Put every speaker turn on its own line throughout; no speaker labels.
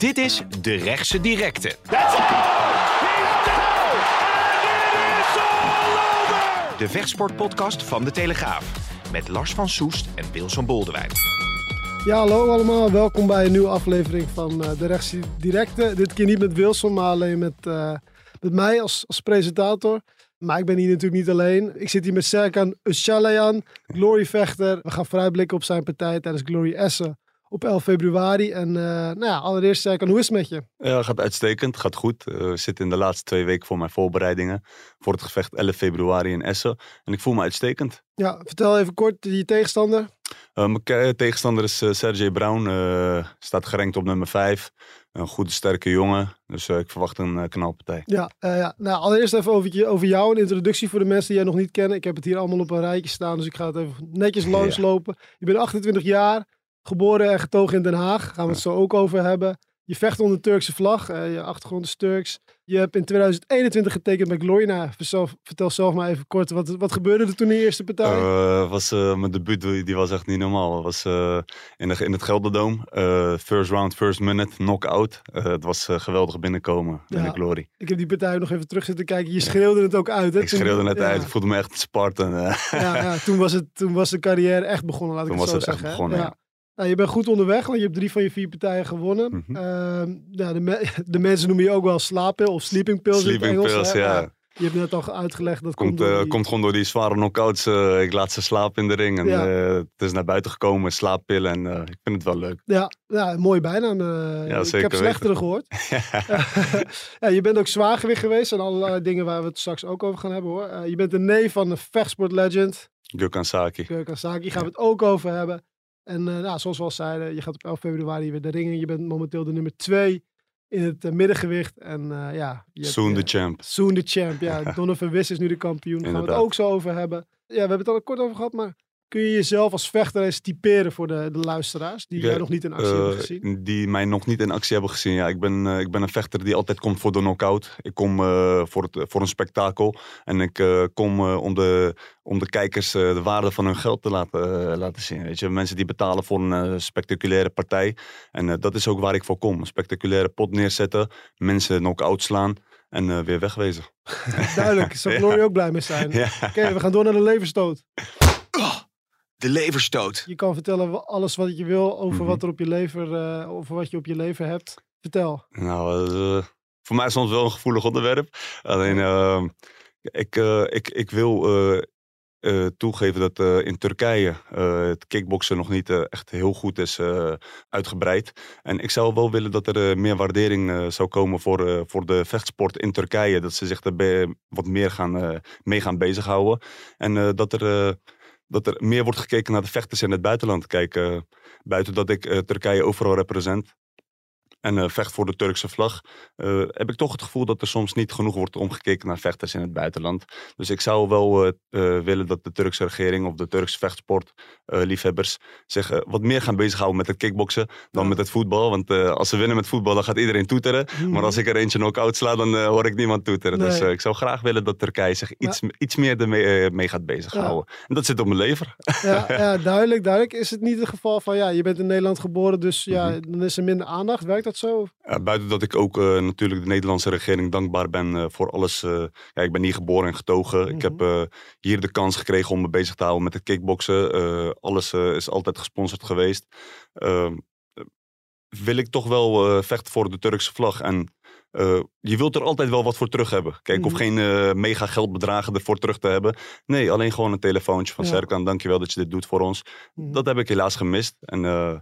Dit is De Rechtse Directe. De vechtsportpodcast van De Telegraaf. Met Lars van Soest en Wilson Boldewijn.
Ja, hallo allemaal. Welkom bij een nieuwe aflevering van uh, De Rechtse Directe. Dit keer niet met Wilson, maar alleen met, uh, met mij als, als presentator. Maar ik ben hier natuurlijk niet alleen. Ik zit hier met Serkan Öcalan, gloryvechter. We gaan vooruitblikken op zijn partij tijdens Glory Essen op 11 februari. En uh, nou ja, allereerst Serkan, hoe is het met je?
Ja, gaat uitstekend. Gaat goed. Uh, we zitten in de laatste twee weken voor mijn voorbereidingen. Voor het gevecht 11 februari in Essen. En ik voel me uitstekend.
Ja, vertel even kort je tegenstander.
Uh, mijn tegenstander is Sergej Brown. staat gerankt op nummer 5. Een goede, sterke jongen. Dus ik verwacht een knalpartij.
Ja, ja, nou allereerst even over, over jou. Een introductie voor de mensen die jij nog niet kennen. Ik heb het hier allemaal op een rijtje staan. Dus ik ga het even netjes langslopen. Ja. Je bent 28 jaar. Geboren en getogen in Den Haag. Gaan we het zo ook over hebben. Je vecht onder Turkse vlag. Uh, je achtergrond is Turks. Je hebt in 2021 getekend bij Glory. Nou, vertel zelf maar even kort. Wat, wat gebeurde er toen in de eerste partij?
Uh, was, uh, mijn debuut die was echt niet normaal. Het was in, de, in het Gelderdoom. first round, first minute, knockout. het was geweldig binnenkomen ja, in de Glory.
Ik heb die partij nog even terug zitten kijken. Je schreeuwde het ook uit. Hè?
Ik schreeuwde het ja. uit. Ik voelde me echt Spartan.
ja, ja, toen, was het, toen was de carrière echt begonnen, laat
toen
ik het
zo
zeggen.
Toen was het echt begonnen.
Nou, je bent goed onderweg, want je hebt drie van je vier partijen gewonnen. Mm -hmm. uh, ja, de, me de, mensen noemen je ook wel slaappil of sleeping pills
sleeping
in het Engels.
Pills, ja.
Je hebt net al uitgelegd dat
komt,
komt, die...
komt gewoon door die zware knockouts. Uh, ik laat ze slapen in de ring. En
Ja.
uh, het is naar buiten gekomen, slaappillen. En ik vind het wel leuk.
Ja, ja bijnaam.
Ja,
ik heb slechtere gehoord. ja, je bent ook zwaargewicht geweest en allerlei dingen waar we het straks ook over gaan hebben hoor. Je bent de neef van een vechtsportlegend,
Gökhan Saki.
Gökhan Saki. Gaan we het ook over hebben. En uh, nou, zoals we al zeiden, je gaat op 11 februari weer de ringen. Je bent momenteel de nummer 2 in het uh, middengewicht. En uh, ja... Je
Soon
hebt,
the champ.
Soon the champ, ja. Donovan Wiss is nu de kampioen. Daar gaan we het ook zo over hebben. Ja, we hebben het al kort over gehad, maar kun je jezelf als vechter eens typeren voor de, de luisteraars die jij nog niet in actie hebben gezien?
Die mij nog niet in actie hebben gezien. Ja, ik ben, uh, ik ben een vechter die altijd komt voor de knockout. Ik kom uh, voor, het, voor een spektakel. En ik kom om, de, om de kijkers de waarde van hun geld te laten, laten zien. Weet je? Mensen die betalen voor een spectaculaire partij. En dat is ook waar ik voor kom. Een spectaculaire pot neerzetten. Mensen knock-out slaan. En weer wegwezen.
Duidelijk, zou Glory ja. ook blij mee zijn.
Ja.
Oké, okay, we gaan door naar de leverstoot.
De leverstoot.
Je kan vertellen alles wat je wil over
Mhm.
mm -hmm. wat er op je lever, uh, over wat je op je lever hebt. Vertel.
Nou, uh, voor mij is soms wel een gevoelig onderwerp. Alleen, uh, ik, ik, ik wil toegeven dat in Turkije het kickboksen nog niet echt heel goed is uitgebreid. En ik zou wel willen dat er meer waardering zou komen voor, voor de vechtsport in Turkije. Dat ze zich er wat meer gaan, mee gaan bezighouden. En dat er dat er meer wordt gekeken naar de vechters in het buitenland. Kijk, buiten dat ik uh, Turkije overal represent en uh, vecht voor de Turkse vlag, heb ik toch het gevoel dat er soms niet genoeg wordt omgekeken naar vechters in het buitenland. Dus ik zou wel willen dat de Turkse regering of de Turkse vechtsportliefhebbers zich wat meer gaan bezighouden met het kickboksen dan met het voetbal. Want als ze winnen met voetbal, dan gaat iedereen toeteren. Mm. Maar als ik er eentje knock-out sla, dan hoor ik niemand toeteren. Nee. Dus ik zou graag willen dat Turkije zich iets, iets meer ermee mee gaat bezighouden. Ja. En dat zit op mijn lever.
Ja, ja, duidelijk, duidelijk. Is het niet het geval van, ja, je bent in Nederland geboren, dus ja, mm -hmm. dan is er minder aandacht. Werkt dat zo?
Ja, buiten dat ik ook uh, natuurlijk de Nederlandse regering dankbaar ben uh, voor alles. Uh, ja, ik ben hier geboren en getogen. Mm -hmm. Ik heb hier de kans gekregen om me bezig te houden met het kickboksen. alles is altijd gesponsord geweest. Ehm, wil ik toch wel vechten voor de Turkse vlag. En uh, je wilt er altijd wel wat voor terug hebben. Kijk, mm. of geen uh, mega geldbedragen ervoor terug te hebben. Nee, alleen gewoon een telefoontje van ja. Serkan. Dankjewel dat je dit doet voor ons. Mm. Dat heb ik helaas gemist. En uh,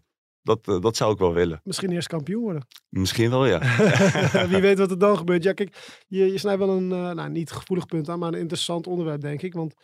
dat, dat zou ik wel willen.
Misschien eerst kampioen worden.
Misschien wel, ja.
Wie weet wat er dan gebeurt. Ja, kijk, je, je snijdt wel een, nou niet gevoelig punt aan, maar een interessant onderwerp, denk ik. Want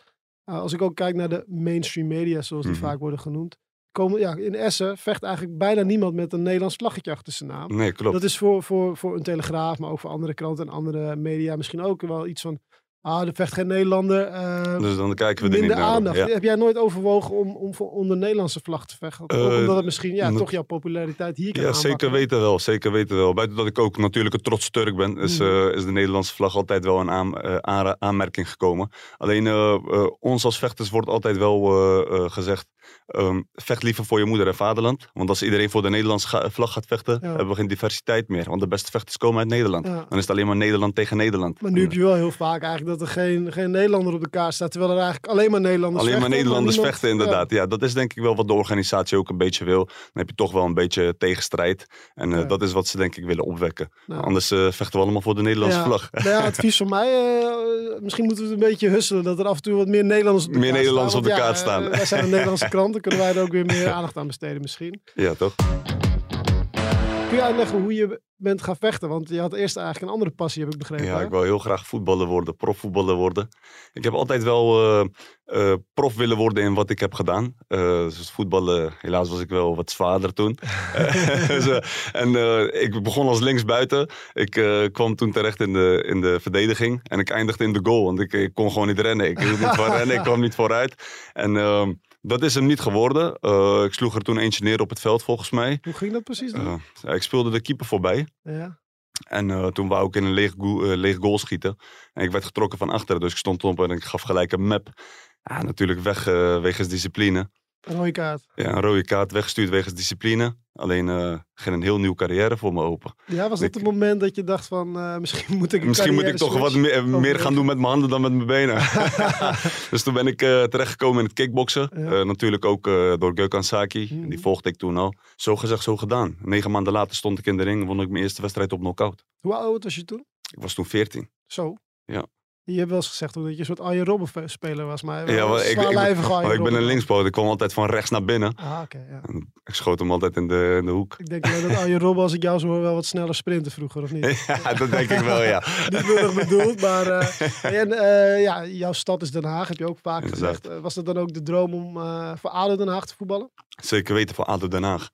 als ik ook kijk naar de mainstream media, zoals die mm -hmm. vaak worden genoemd. komen, ja, in Essen vecht eigenlijk bijna niemand met een Nederlands vlaggetje achter zijn naam.
Nee, klopt.
Dat is voor, voor, voor een Telegraaf, maar ook voor andere kranten en andere media misschien ook wel iets van... Ah, er vecht geen Nederlander. eh,
dus dan kijken we er niet
minder
naar.
aandacht.
Ja.
Heb jij nooit overwogen om, om voor- onder Nederlandse vlag te vechten?
Eh,
omdat het misschien ja, toch jouw populariteit hier kan
Ja, zeker weten wel. Zeker weten wel. Buiten dat ik ook natuurlijk een trots Turk ben, is,
Mhm.
eh, is de Nederlandse vlag altijd wel een aan, aanmerking gekomen. Alleen ons als vechters wordt altijd wel gezegd, ehm, vecht liever voor je moeder en vaderland. Want als iedereen voor de Nederlandse ga- vlag gaat vechten,
Ja.
hebben we geen diversiteit meer. Want de beste vechters komen uit Nederland.
Ja.
Dan is het alleen maar Nederland tegen Nederland.
Maar nu heb je wel heel vaak eigenlijk dat er geen, geen Nederlander op de kaart staat. Terwijl er eigenlijk alleen maar Nederlanders
Alleen maar
vechten,
Nederlanders vechten, inderdaad. Ja. dat is denk ik wel wat de organisatie ook een beetje wil. Dan heb je toch wel een beetje tegenstrijd. En eh, dat is wat ze denk ik willen opwekken. Anders eh, vechten we allemaal voor de Nederlandse vlag.
Nou ja, advies van mij, eh, misschien moeten we het een beetje husselen. Dat er af en toe wat meer Nederlanders op de
Meer
kaart
Nederlanders
staan.
op de kaart staan.
wij zijn een Nederlandse krant, dan kunnen wij er ook weer meer aandacht aan besteden misschien.
Ja, toch?
Kun je uitleggen hoe je bent gaan vechten? Want je had eerst eigenlijk een andere passie, heb ik begrepen.
Ja,
hè?
ik wil heel graag voetballer worden, profvoetballer worden. Ik heb altijd wel eh, eh, prof willen worden in wat ik heb gedaan. Eh, dus voetballen, helaas was ik wel wat zwaarder toen. Dus, en ik begon als linksbuiten. Ik kwam toen terecht in de, in de verdediging. En ik eindigde in de goal, want ik, ik kon gewoon niet rennen. Ik niet rennen, ik kwam niet vooruit. En ehm, dat is hem niet geworden. Eh, ik sloeg er toen eentje neer op het veld volgens mij.
Hoe ging dat precies dan?
Eh, ik speelde de keeper voorbij.
ja.
En eh, toen wou ik in een leeg, goal, leeg goal schieten. En ik werd getrokken van achteren. Dus ik stond op en ik gaf gelijk een map. Ja, natuurlijk weg wegens discipline.
Een rode kaart.
Ja, een rode kaart weggestuurd wegens discipline. Alleen eh, ging een heel nieuwe carrière voor me open.
Ja, was dat het moment dat je dacht van eh, misschien moet ik een
Misschien moet ik toch wat meer, gaan doen met mijn handen dan met mijn benen. dus toen ben ik eh, terechtgekomen in het kickboksen.
Ja.
Natuurlijk ook door Gökhan Saki.
Mhm.
Die volgde ik toen al. Zo gezegd, zo gedaan. Negen maanden later stond ik in de ring en won ik mijn eerste wedstrijd op knockout.
Hoe oud was je toen?
Ik was toen 14.
Zo.
Ja.
Je hebt wel eens gezegd dat je een soort Arjen Robben speler was, maar
Ja, maar ik, ik,
zwaarlijvige Arjen
maar ik ben een linkspoot. Ik kwam altijd van rechts naar binnen.
Ah, ja.
En Ik schoot hem altijd in de, in de hoek.
Ik denk dat Arjen Robben, als ik jou zo hoor, wel wat sneller sprinten vroeger, of niet?
ja, dat denk ik wel, ja.
niet willig bedoeld, maar eh, en, eh, ja, jouw stad is Den Haag, heb je ook vaak
Inderdaad.
gezegd. Eh, was dat dan ook de droom om voor ADO Den Haag te voetballen?
Zeker weten voor ADO Den Haag.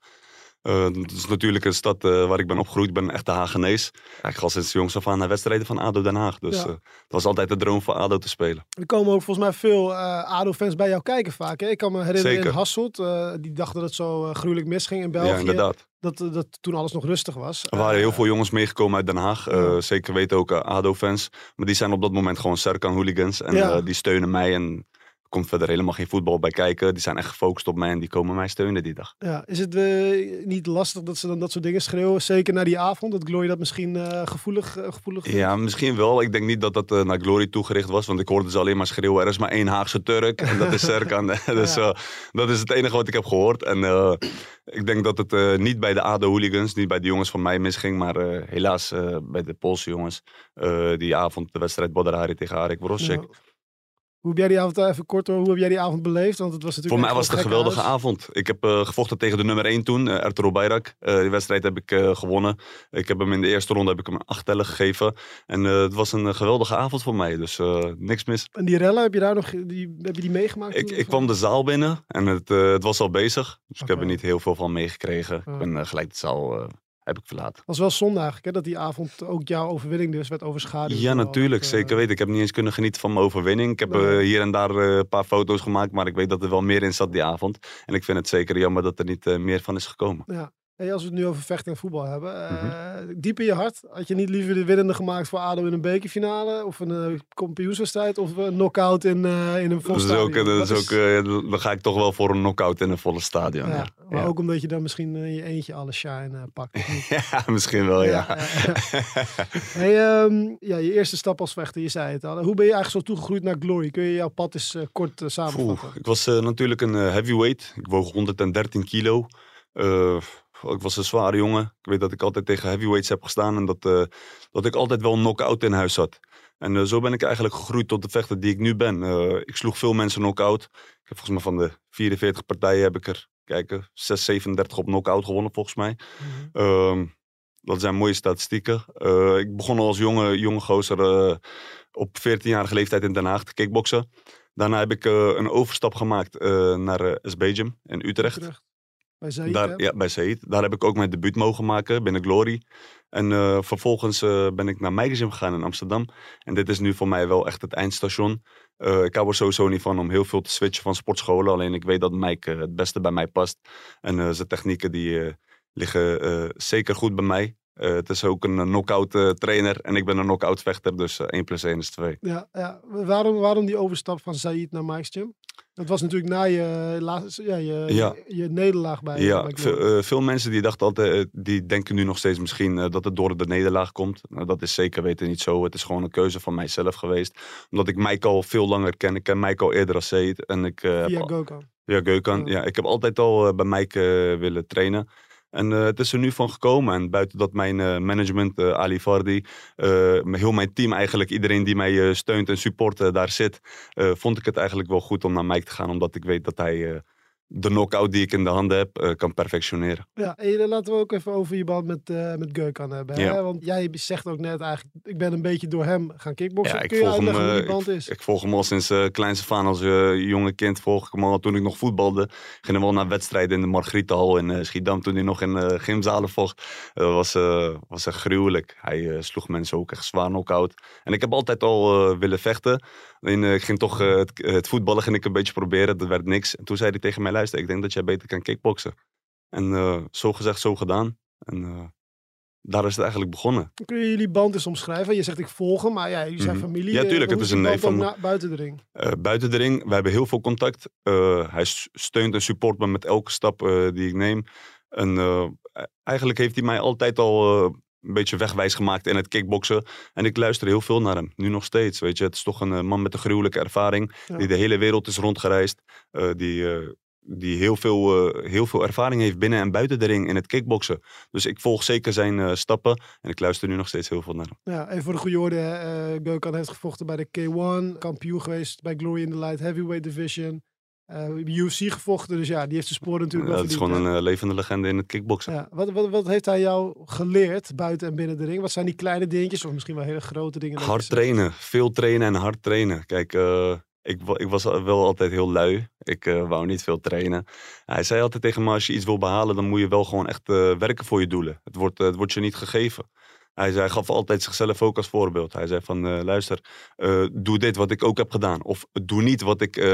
Eh, het is natuurlijk een stad eh, waar ik ben opgegroeid. Ik ben een echte Hagenees. Ik ga sinds jongs af aan naar wedstrijden van ADO Den Haag. Dus
Ja.
eh, het was altijd de droom voor ADO te spelen.
Er komen ook volgens mij veel eh ADO-fans bij jou kijken vaak. Hè? Ik kan me herinneren in
Zeker.
Hasselt, eh, die dachten dat het zo eh, gruwelijk misging in België.
Ja, inderdaad.
Dat, eh, dat toen alles nog rustig was.
Er waren heel
Eh,
veel jongens meegekomen uit Den Haag. Eh,
Ja.
Zeker weten ook eh, ADO-fans. Maar die zijn op dat moment gewoon Serkan hooligans. En
Ja.
eh, die steunen mij. En komt verder helemaal geen voetbal bij kijken. Die zijn echt gefocust op mij en die komen mij steunen die dag.
Ja, is het eh, niet lastig dat ze dan dat soort dingen schreeuwen? Zeker na die avond, dat Glory dat misschien eh, gevoelig, eh, gevoelig vindt?
Ja, misschien wel. Ik denk niet dat dat naar Glory toegericht was. Want ik hoorde ze alleen maar schreeuwen. Er is maar één Haagse Turk. En dat is Serkan. dus
Ja.
dat is het enige wat ik heb gehoord. En ik denk dat het niet bij de ADO-hooligans, niet bij de jongens van mij misging. Maar helaas bij de Poolse jongens. die avond de wedstrijd Bodarari tegen Arik Wrosek.
Ja. Hoe heb jij die avond, eh, even kort hoor, hoe heb jij die avond beleefd? Want het was
Voor
natuurlijk
mij was het een
wel
geweldige avond. Ik heb eh, gevochten tegen de nummer 1 toen, uh, Ertuğrul Bayrak. Eh, die wedstrijd heb ik eh, gewonnen. Ik heb hem in de eerste ronde heb ik hem acht tellen gegeven. En eh, het was een eh, geweldige avond voor mij. Dus eh, niks mis.
En die rellen, heb je daar nog die, heb je die meegemaakt?
Ik, ik kwam de zaal binnen en het, eh, het was al bezig. Dus ik heb er niet heel veel van meegekregen. Ik ben eh, gelijk de zaal eh, heb ik verlaten.
Het was wel zonde eigenlijk, hè, dat die avond ook jouw overwinning dus werd overschaduwd.
Ja, natuurlijk.
dat,
Zeker weten. Ik heb niet eens kunnen genieten van mijn overwinning. Ik heb
Nee.
eh, hier en daar eh, een paar foto's gemaakt. Maar ik weet dat er wel meer in zat die avond. En ik vind het zeker jammer dat er niet eh, meer van is gekomen.
Ja. Hey, als we het nu over vechten en voetbal hebben. eh,
Mhm.
Diep in je hart, had je niet liever de winnende gemaakt voor ADO in een bekerfinale? Of een eh kampioenswedstrijd? Of een knockout in, eh, in een vol
Dat is ook,
stadion?
dat is ook, eh, dan ga ik toch wel voor een knockout in een volle stadion.
ja,
Ja,
maar
ja.
ook omdat je dan misschien in je eentje alle shine eh, pakt.
Ja, misschien wel, ja.
Hey, ehm, ja, je eerste stap als vechter, je zei het al. Hoe ben je eigenlijk zo toegegroeid naar Glory? Kun je jouw pad eens eh, kort eh, samenvatten?
Oeh, ik was eh, natuurlijk een eh, heavyweight. Ik woog 113 kilo. Eh, ik was een zware jongen. Ik weet dat ik altijd tegen heavyweights heb gestaan. En dat, eh, dat ik altijd wel een knock-out in huis had. En eh, zo ben ik eigenlijk gegroeid tot de vechter die ik nu ben. Eh, ik sloeg veel mensen knock-out. Ik heb volgens mij van de 44 partijen heb ik er, kijken, 6, 37 op knock-out gewonnen volgens mij.
Mhm.
Ehm, dat zijn mooie statistieken. Ik begon al als jonge, jonge gozer op 14-jarige leeftijd in Den Haag te kickboksen. Daarna heb ik een overstap gemaakt naar SB Gym in Utrecht.
Utrecht. Bij Zaid,
Daar, ja, bij Said. Daar heb ik ook mijn debuut mogen maken binnen Glory. En eh, vervolgens eh, ben ik naar Magazine gegaan in Amsterdam. En dit is nu voor mij wel echt het eindstation. Eh, ik hou er sowieso niet van om heel veel te switchen van sportscholen. Alleen ik weet dat Mike het beste bij mij past. En zijn technieken die liggen zeker goed bij mij. Het is ook een knock-out trainer en ik ben een knock-out vechter. Dus eh, 1 plus 1 is 2.
Ja, ja. Waarom, waarom die overstap van Said naar Mike's Gym? Dat was natuurlijk na je, laatste, ja, je,
Ja.
je, je nederlaag bij
Ja,
bij
eh, veel mensen die dachten altijd, eh, die denken nu nog steeds misschien eh, dat het door de nederlaag komt. Nou, dat is zeker weten niet zo. Het is gewoon een keuze van mijzelf geweest. Omdat ik Mike al veel langer ken. Ik ken Mike al eerder als Seed. En ik, heb
Via
Geukan.
Ja.
Ja, ik heb altijd al bij Mike willen trainen. En eh, het is er nu van gekomen. En buiten dat mijn eh, management, eh, Ali Vardi, heel mijn team eigenlijk, iedereen die mij steunt en support daar zit, vond ik het eigenlijk wel goed om naar Mike te gaan. Omdat ik weet dat hij de knockout die ik in de handen heb, eh, kan perfectioneren.
Ja, en laten we ook even over je band met, eh met Geukan hebben. Hè?
Ja.
Want jij zegt ook net eigenlijk, ik ben een beetje door hem gaan kickboksen.
Ja, ik
Kun je
volg hem,
hoe die
eh,
band is?
Ik volg hem al sinds uh, kleins af aan. Als eh, jonge kind volg ik hem al. Toen ik nog voetbalde, ging hij wel naar wedstrijden in de Margriethal in eh, Schiedam. Toen hij nog in eh, gymzalen vocht. Dat was, eh, was echt gruwelijk. Hij eh, sloeg mensen ook echt zwaar knock-out. En ik heb altijd al eh, willen vechten. Eh, ik ging toch eh, het, het voetballen ging ik een beetje proberen. Dat werd niks. En toen zei hij tegen mij, luister, ik denk dat jij beter kan kickboksen. En eh, zo gezegd, zo gedaan. En eh, daar is het eigenlijk begonnen.
Kun je jullie band eens omschrijven? Je zegt ik volg hem, maar ja, jullie zijn
Mhm.
familie.
Ja,
Eh,
tuurlijk, het is een neef van me.
buiten de ring.
Buiten de ring, we hebben heel veel contact. Hij steunt en support me met elke stap die ik neem. En eh, eigenlijk heeft hij mij altijd al een beetje wegwijs gemaakt in het kickboksen. En ik luister heel veel naar hem, nu nog steeds. Weet je, het is toch een man met een gruwelijke ervaring.
Ja.
Die de hele wereld is rondgereisd. die, die heel, veel, eh, heel veel ervaring heeft binnen en buiten de ring in het kickboksen. Dus ik volg zeker zijn eh, stappen. En ik luister nu nog steeds heel veel naar hem.
Ja, even voor de goede orde. eh Geukan heeft gevochten bij de K1. Kampioen geweest bij Glory in the Light Heavyweight Division. UFC gevochten, dus ja, die heeft zijn sporen natuurlijk wel
dat is gewoon een levende legende in het kickboksen.
Ja, wat, wat, wat heeft hij jou geleerd buiten en binnen de ring? Wat zijn die kleine dingetjes of misschien wel hele grote dingen?
Hard trainen, veel trainen en hard trainen. Kijk, ik, ik was wel altijd heel lui. Ik eh, wou niet veel trainen. Hij zei altijd tegen me, als je iets wil behalen, dan moet je wel gewoon echt eh, werken voor je doelen. Het wordt, eh, het wordt je niet gegeven. Hij, zei, hij gaf altijd zichzelf ook als voorbeeld. Hij zei van, luister, doe dit wat ik ook heb gedaan. Of doe niet wat ik,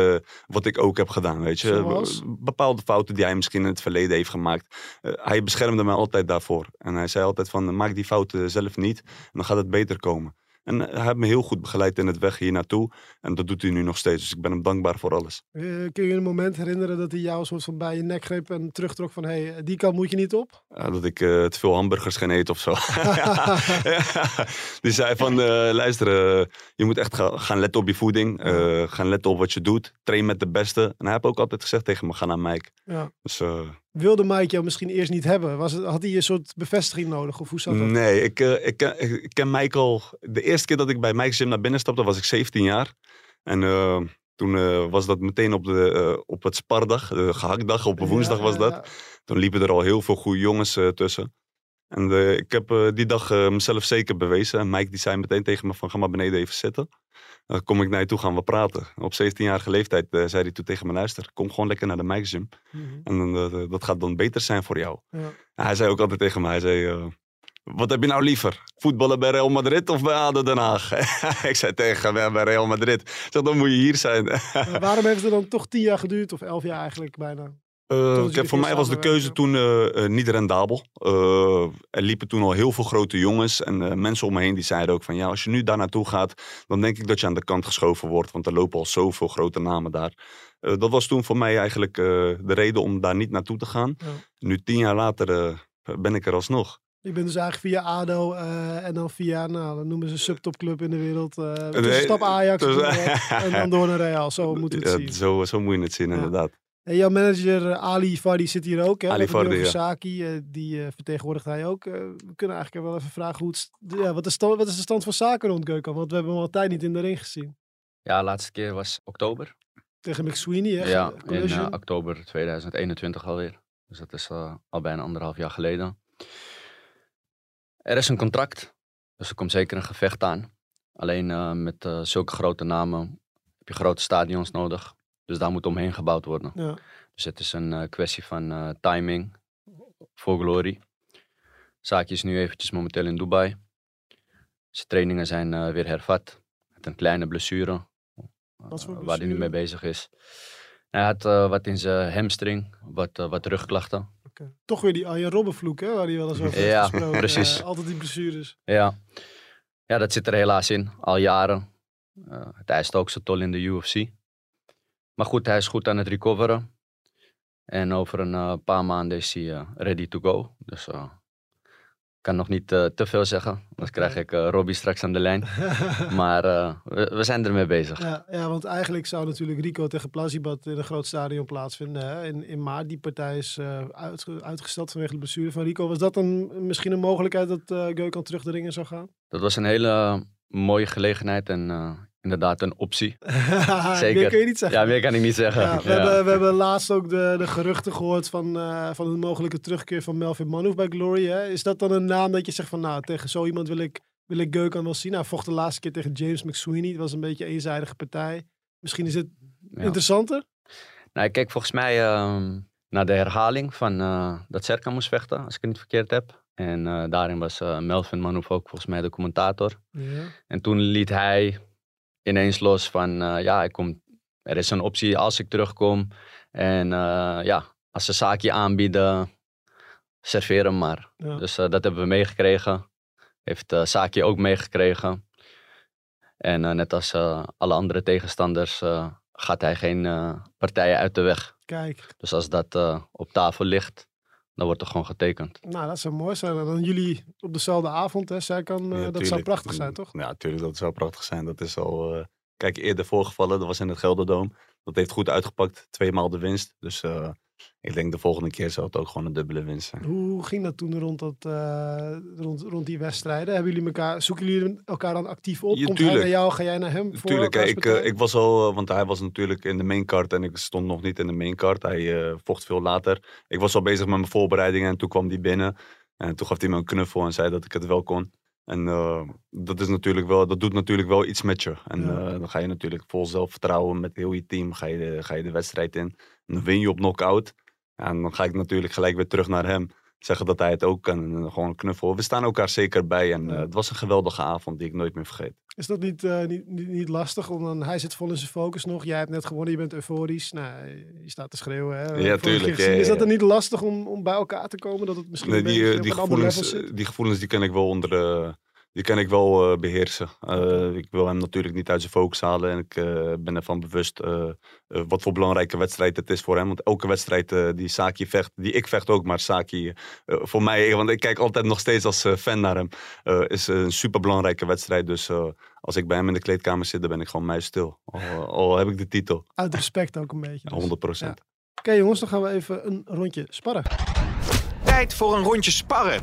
wat ik ook heb gedaan, weet je.
Zoals?
Bepaalde fouten die hij misschien in het verleden heeft gemaakt. Hij beschermde mij altijd daarvoor. En hij zei altijd van, maak die fouten zelf niet. En dan gaat het beter komen. En hij heeft me heel goed begeleid in het weg hier naartoe. En dat doet hij nu nog steeds. Dus ik ben hem dankbaar voor alles.
Eh, kun je een moment herinneren dat hij jou soort van bij je nek greep en terugtrok van hé, hey, die kant moet je niet op?
Dat ik eh, te veel hamburgers ging eten of zo. Ja. Die zei van, eh, luister, je moet echt ga- gaan letten op je voeding. gaan letten op wat je doet. Train met de beste. En hij heeft ook altijd gezegd tegen me, ga naar Mike.
Ja.
Dus
Wilde Mike jou misschien eerst niet hebben? Was het, had hij een soort bevestiging nodig of hoe zat dat?
nee, ik, eh, ik, ken- ik, ken Mike al... De eerste keer dat ik bij Mike's Gym naar binnen stapte, was ik 17 jaar. En eh, toen eh, was dat meteen op, de, op het spardag, de gehaktdag, op een woensdag was dat. Toen liepen er al heel veel goede jongens tussen. En eh, ik heb eh, die dag eh, mezelf zeker bewezen. En Mike die zei meteen tegen me van ga maar beneden even zitten. Dan kom ik naar je toe, gaan we praten. Op 17-jarige leeftijd zei hij toen tegen me luister, kom gewoon lekker naar de Mike's Gym.
Mhm.
En dat gaat dan beter zijn voor jou.
Ja.
Hij zei ook altijd tegen me, hij zei, wat heb je nou liever? Voetballen bij Real Madrid of bij ADO Den Haag? ik zei tegen hem, "Ja, bij Real Madrid. Ik zeg, dan moet je hier zijn.
Waarom heeft het dan toch tien jaar geduurd of elf jaar eigenlijk bijna?
Eh, voor mij was de keuze toen eh, eh, niet rendabel. Er liepen toen al heel veel grote jongens en mensen om me heen die zeiden ook van ja, als je nu daar naartoe gaat, dan denk ik dat je aan de kant geschoven wordt, want er lopen al zoveel grote namen daar. Dat was toen voor mij eigenlijk de reden om daar niet naartoe te gaan.
Ja.
Nu tien jaar later ben ik er alsnog.
Je bent dus eigenlijk via ADO en dan via, nou, dan noemen ze een subtopclub in de wereld.
Nee,
tussenstap Ajax
dus-
en dan door naar Real. Zo moeten we het
Ja,
zien.
zo, zo moet je het zien,
Ja.
inderdaad.
En jouw manager eh, Ali Vardi zit hier ook. Hè?
Ali Vardi, ja.
Saki, eh, die eh, vertegenwoordigt hij ook. We kunnen eigenlijk wel even vragen hoe het, st- ja, wat, is stand, wat is de stand van zaken rond Geuken? Want we hebben hem al tijd niet in de ring gezien.
Ja, de laatste keer was oktober.
Tegen McSweeney, hè?
Ja, in oktober 2021 alweer. Dus dat is al bijna anderhalf jaar geleden. Er is een contract, dus er komt zeker een gevecht aan. Alleen eh, met zulke grote namen heb je grote stadions nodig. Dus daar moet omheen gebouwd worden.
ja.
Dus het is een eh, kwestie van eh, timing voor Glory. Zaakje is nu eventjes momenteel in Dubai. Zijn trainingen zijn eh, weer hervat. Met een kleine blessure. Waar hij nu mee bezig is. Hij had wat in zijn hamstring, wat, wat rugklachten.
Toch weer die Arjen Robben vloek, hè? Waar hij wel eens over heeft
Ja,
gesproken.
precies.
Altijd die blessures.
Ja. ja, dat zit er helaas in, al jaren. Het eist ook zijn tol in de UFC. Maar goed, hij is goed aan het recoveren. En over een eh, paar maanden is hij eh, ready to go. Dus eh, ik kan nog niet te veel zeggen. Anders krijg ik Robbie straks aan de lijn. Maar we, we zijn ermee bezig.
Ja, ja, want eigenlijk zou natuurlijk Rico tegen Plasibat in een groot stadion plaatsvinden. Hè? In, in maart. Die partij is uitge- uitgesteld vanwege de blessure van Rico. Was dat dan misschien een mogelijkheid dat eh Geukan terug de ringen zou gaan?
Dat was een hele mooie gelegenheid en inderdaad een optie. Zeker.
Meer kun je niet zeggen.
Ja, meer kan ik niet zeggen.
Ja, we,
Ja.
Hebben, we hebben laatst ook de, de geruchten gehoord van, eh, van een mogelijke terugkeer van Melvin Manhoef bij Glory. Hè? Is dat dan een naam dat je zegt van nou, tegen zo iemand wil ik, wil ik Geukan wel zien? Nou, hij vocht de laatste keer tegen James McSweeney. Het was een beetje een eenzijdige partij. Misschien is het
Ja.
interessanter.
Nou, ik keek volgens mij ehm, naar de herhaling van eh, dat Serkan moest vechten, als ik het niet verkeerd heb. En eh, daarin was Melvin Manhoef ook volgens mij de commentator.
Ja.
En toen liet hij ineens los van, eh, ja, ik kom, er is een optie als ik terugkom. En eh, ja, als ze zaakje aanbieden, serveer hem maar.
Ja.
Dus eh, dat hebben we meegekregen. Heeft Saki ook meegekregen. En net als alle andere tegenstanders gaat hij geen partijen uit de weg.
Kijk,
Dus als dat op tafel ligt, dan wordt er gewoon getekend.
nou dat zou mooi zijn. En dan jullie op dezelfde avond, hè, Serkan, eh,
Ja,
dat zou prachtig zijn, toch?
Ja, natuurlijk, dat zou prachtig zijn. Dat is al, eh, kijk, eerder voorgevallen. Dat was in het Gelderdoom. Dat heeft goed uitgepakt. Tweemaal de winst. Dus eh, ik denk de volgende keer zal het ook gewoon een dubbele winst zijn.
Hoe ging dat toen rond, dat, eh, rond, rond die wedstrijden? Hebben jullie elkaar, zoeken jullie elkaar dan actief op?
Ja,
Komt hij
tuurlijk.
naar jou, ga jij naar hem? voor
Tuurlijk, ik, eh, ik was al, eh, want hij was natuurlijk in de maincard en ik stond nog niet in de maincard. Hij vocht veel later. Ik was al bezig met mijn voorbereidingen en toen kwam hij binnen. En toen gaf hij me een knuffel en zei dat ik het wel kon. En dat, is natuurlijk wel, dat doet natuurlijk wel iets met je. En
Ja.
dan ga je natuurlijk vol zelfvertrouwen met heel je team ga je, de, ga je de wedstrijd in. Dan win je op knockout. Ja, en dan ga ik natuurlijk gelijk weer terug naar hem. Zeggen dat hij het ook kan. En dan gewoon knuffel. We staan elkaar zeker bij. En eh,
Ja.
het was een geweldige avond die ik nooit meer vergeet.
Is dat niet, eh, niet, niet, niet lastig? Om dan, hij zit vol in zijn focus nog. Jij hebt net gewonnen, je bent euforisch. Nou, je staat te schreeuwen. Hè? Keer
tuurlijk, ja,
Is dat
ja.
dan niet lastig om, om bij elkaar te komen? Dat het misschien
Nee, die, eh, die, gevoelens, eh, die gevoelens die kan ik wel onder eh, die kan ik wel eh, beheersen. Eh, ik wil hem natuurlijk niet uit zijn focus halen. En ik eh, ben ervan bewust wat voor belangrijke wedstrijd het is voor hem. Want elke wedstrijd eh, die Saki vecht, die ik vecht ook, maar Saki eh, voor mij, want ik kijk altijd nog steeds als eh, fan naar hem, eh, is een superbelangrijke wedstrijd. Dus eh, als ik bij hem in de kleedkamer zit, dan ben ik gewoon muisstil. Al, al heb ik de titel,
Uit respect ook een beetje. dus.
100 procent.
Oké jongens, dan gaan we even een rondje sparren.
Tijd voor een rondje sparren.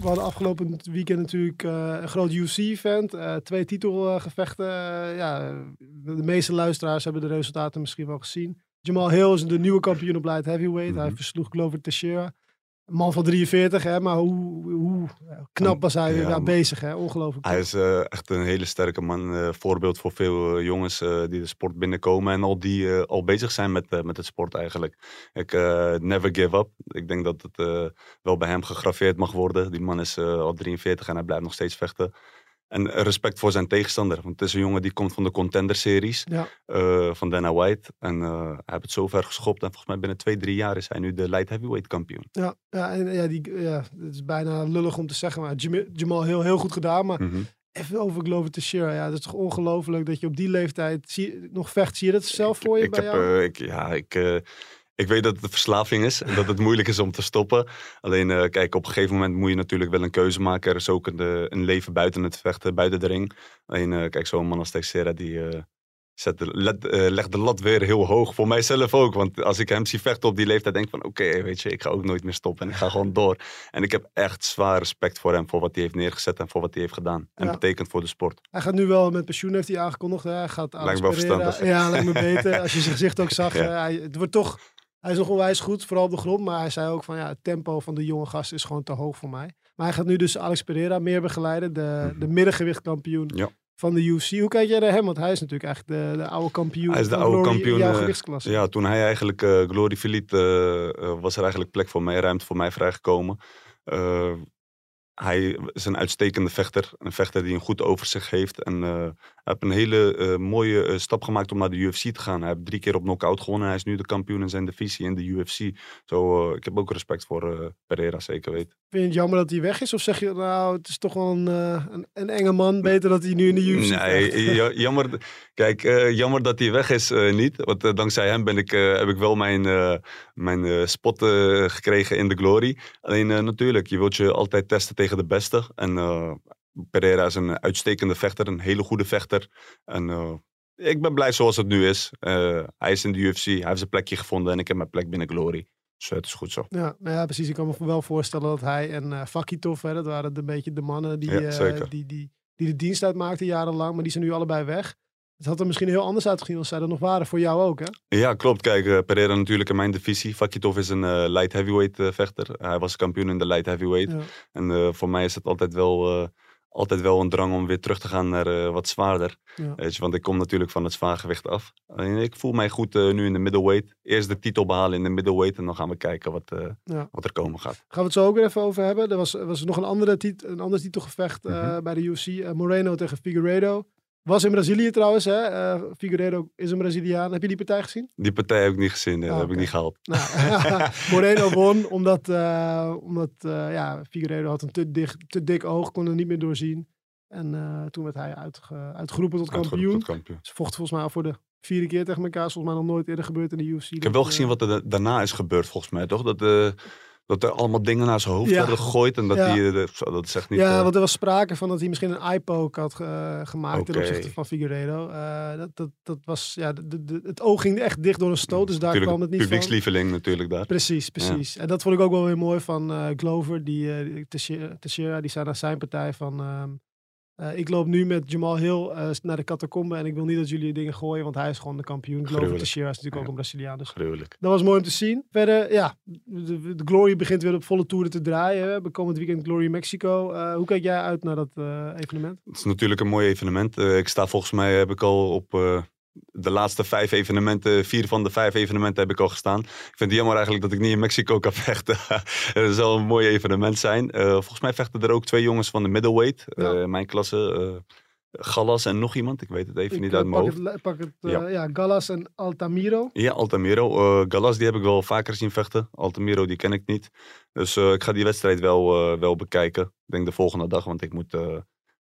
We hadden afgelopen weekend natuurlijk eh, een groot UFC-event. eh, twee titelgevechten. Eh, ja, de meeste luisteraars hebben de resultaten misschien wel gezien. Jamal Hill is de nieuwe kampioen op light heavyweight. Hij
Mhm.
versloeg Glover Teixeira. Een man van 43, hè, maar hoe, hoe knap was hij
Ja, man.
bezig. Hè? Ongelooflijk.
Hij is eh, echt een hele sterke man. eh, voorbeeld voor veel eh, jongens die de sport binnenkomen en al die al bezig zijn met, met het sport eigenlijk. Ik never give up. Ik denk dat het wel bij hem gegraveerd mag worden. Die man is al 43 en hij blijft nog steeds vechten. En respect voor zijn tegenstander. Want het is een jongen die komt van de contender series
Ja.
eh, van Dana White. En eh, hij heeft het zo ver geschopt. En volgens mij binnen twee, drie jaar is hij nu de light heavyweight kampioen.
Ja, ja, en, ja, die, ja, het is bijna lullig om te zeggen, maar Jam- Jamal heel, heel goed gedaan. Maar
Mhm.
even over Glover Teixeira. Ja, dat is toch ongelooflijk dat je op die leeftijd zie, nog vecht. Zie je dat zelf voor je
ik
bij
heb,
jou?
eh, ik, ja, ik, ik weet dat het een verslaving is en dat het moeilijk is om te stoppen. Alleen, eh, kijk, op een gegeven moment moet je natuurlijk wel een keuze maken. Er is ook een, eh, een leven buiten het vechten, buiten de ring. Alleen, eh, kijk, zo'n man als Teixeira, die zet de, let, legt de lat weer heel hoog. Voor mijzelf ook, want als ik hem zie vechten op die leeftijd, denk ik van, oké, weet je, ik ga ook nooit meer stoppen en ik ga gewoon door. En ik heb echt zwaar respect voor hem, voor wat hij heeft neergezet en voor wat hij heeft gedaan. En
Ja.
betekent voor de sport.
Hij gaat nu wel met pensioen, heeft hij aangekondigd. Hij gaat Alex
Lijkt me verstandig.
Ja, lijkt me beter. Als je zijn gezicht ook zag.
Ja.
hij, het wordt toch, hij is nog onwijs goed, vooral op de grond. Maar hij zei ook van ja, het tempo van de jonge gast is gewoon te hoog voor mij. Maar hij gaat nu dus Alex Pereira meer begeleiden. De,
Mhm.
de middengewichtkampioen
Ja.
van de UFC. Hoe kijk jij naar hem? Want hij is natuurlijk eigenlijk de, de oude kampioen.
Hij is de oude
Glory
kampioen,
jouw
eh,
gewichtsklasse.
Ja, toen hij eigenlijk eh, Glory verliet, eh, was er eigenlijk plek voor mij, ruimte voor mij vrijgekomen. Hij is een uitstekende vechter. Een vechter die een goed overzicht heeft. En eh, hij heeft een hele eh, mooie eh, stap gemaakt om naar de UFC te gaan. Hij heeft drie keer op knockout gewonnen. Hij is nu de kampioen in zijn divisie in de UFC. Zo, ik heb ook respect voor Pereira, zeker weten.
Vind je het jammer dat hij weg is? Of zeg je, nou, het is toch wel een, een, een enge man. Beter dat hij nu in de UFC?
Nee, ja- jammer, kijk, jammer dat hij weg is, niet. Want dankzij hem ben ik, heb ik wel mijn, mijn spot gekregen in de Glory. Alleen natuurlijk, je wilt je altijd testen tegen de beste. En eh, Pereira is een uitstekende vechter, een hele goede vechter. En eh, ik ben blij zoals het nu is. Eh, hij is in de UFC, hij heeft zijn plekje gevonden en ik heb mijn plek binnen Glory. Dus het is goed zo.
Ja, nou ja, precies. Ik kan me wel voorstellen dat hij en eh Fakitov, hè, dat waren een beetje de mannen die,
Ja,
die, die, die de dienst uitmaakten jarenlang. Maar die zijn nu allebei weg. Het had er misschien heel anders uitgezien als zij er nog waren. Voor jou ook, hè?
Ja, klopt. Kijk, eh, Pereira natuurlijk in mijn divisie. Fakitov is een eh, light heavyweight eh, vechter. Hij was kampioen in de light heavyweight.
Ja.
En voor mij is het altijd wel, altijd wel een drang om weer terug te gaan naar wat zwaarder.
Ja.
Weet je, want ik kom natuurlijk van het zwaargewicht af. En ik voel mij goed nu in de middleweight. Eerst de titel behalen in de middleweight en dan gaan we kijken wat,
Ja.
wat er komen gaat.
Gaan we het zo ook weer even over hebben. Er was, er was nog een, andere tit een ander titelgevecht
Mhm.
bij de UFC. Moreno tegen Figueiredo. Was in Brazilië trouwens, hè? Eh, Figueiredo is een Braziliaan. Heb je die partij gezien?
Die partij heb ik niet gezien,
Ah,
heb
oké.
ik niet gehaald.
Nou, Moreno won omdat, eh, omdat eh, ja, Figueiredo had een te, dicht, te dik oog, kon er niet meer doorzien. En toen werd hij uitge- uitgeroepen tot
Uitgeroepen
kampioen.
tot kampioen.
Ze vochten volgens mij voor de vierde keer tegen elkaar. Volgens mij nog nooit eerder gebeurd in de UFC.
Ik heb wel gezien wat er da- daarna is gebeurd volgens mij, toch? Dat, eh, dat er allemaal dingen naar zijn hoofd
Ja.
werden gegooid. En dat
Ja.
hij, eh, zo, dat echt niet...
Ja,
eh,
want er was sprake van dat hij misschien een eye-poke had eh, gemaakt ten
Oké.
opzichte van Figueiredo. Eh, dat, dat, dat was, ja, de, de, het oog ging echt dicht door een stoot, dus daar
natuurlijk
kwam het niet van.
publiekslieveling natuurlijk daar.
Precies, precies. En dat vond ik ook wel weer mooi van Glover, die Teixeira, Teixeira, die zei naar zijn partij van... eh, ik loop nu met Jamal Hill eh, naar de catacombe en ik wil niet dat jullie dingen gooien, want hij is gewoon de kampioen. Glover
Gruwelijk.
Teixeira is natuurlijk ook een Braziliaan, dus
Gruwelijk.
dat was mooi om te zien. Verder, ja, de, de Glory begint weer op volle toeren te draaien. We komen het weekend Glory Mexico. Eh, hoe kijk jij uit naar dat evenement?
Het is natuurlijk een mooi evenement. Ik sta volgens mij, heb ik al op de laatste vijf evenementen, vier van de vijf evenementen heb ik al gestaan. Ik vind het jammer eigenlijk dat ik niet in Mexico kan vechten. Het zal een mooi evenement zijn. Eh, volgens mij vechten er ook twee jongens van de middleweight.
Ja.
eh, mijn klasse, eh, Gallas en nog iemand. Ik weet het even
Ik,
niet uit mijn
pak
hoofd.
het, pak het
Ja.
ja. Gallas en Altamiro.
Ja, Altamiro. Gallas, die heb ik wel vaker zien vechten. Altamiro, die ken ik niet. Dus ik ga die wedstrijd wel, wel bekijken. Ik denk de volgende dag, want ik moet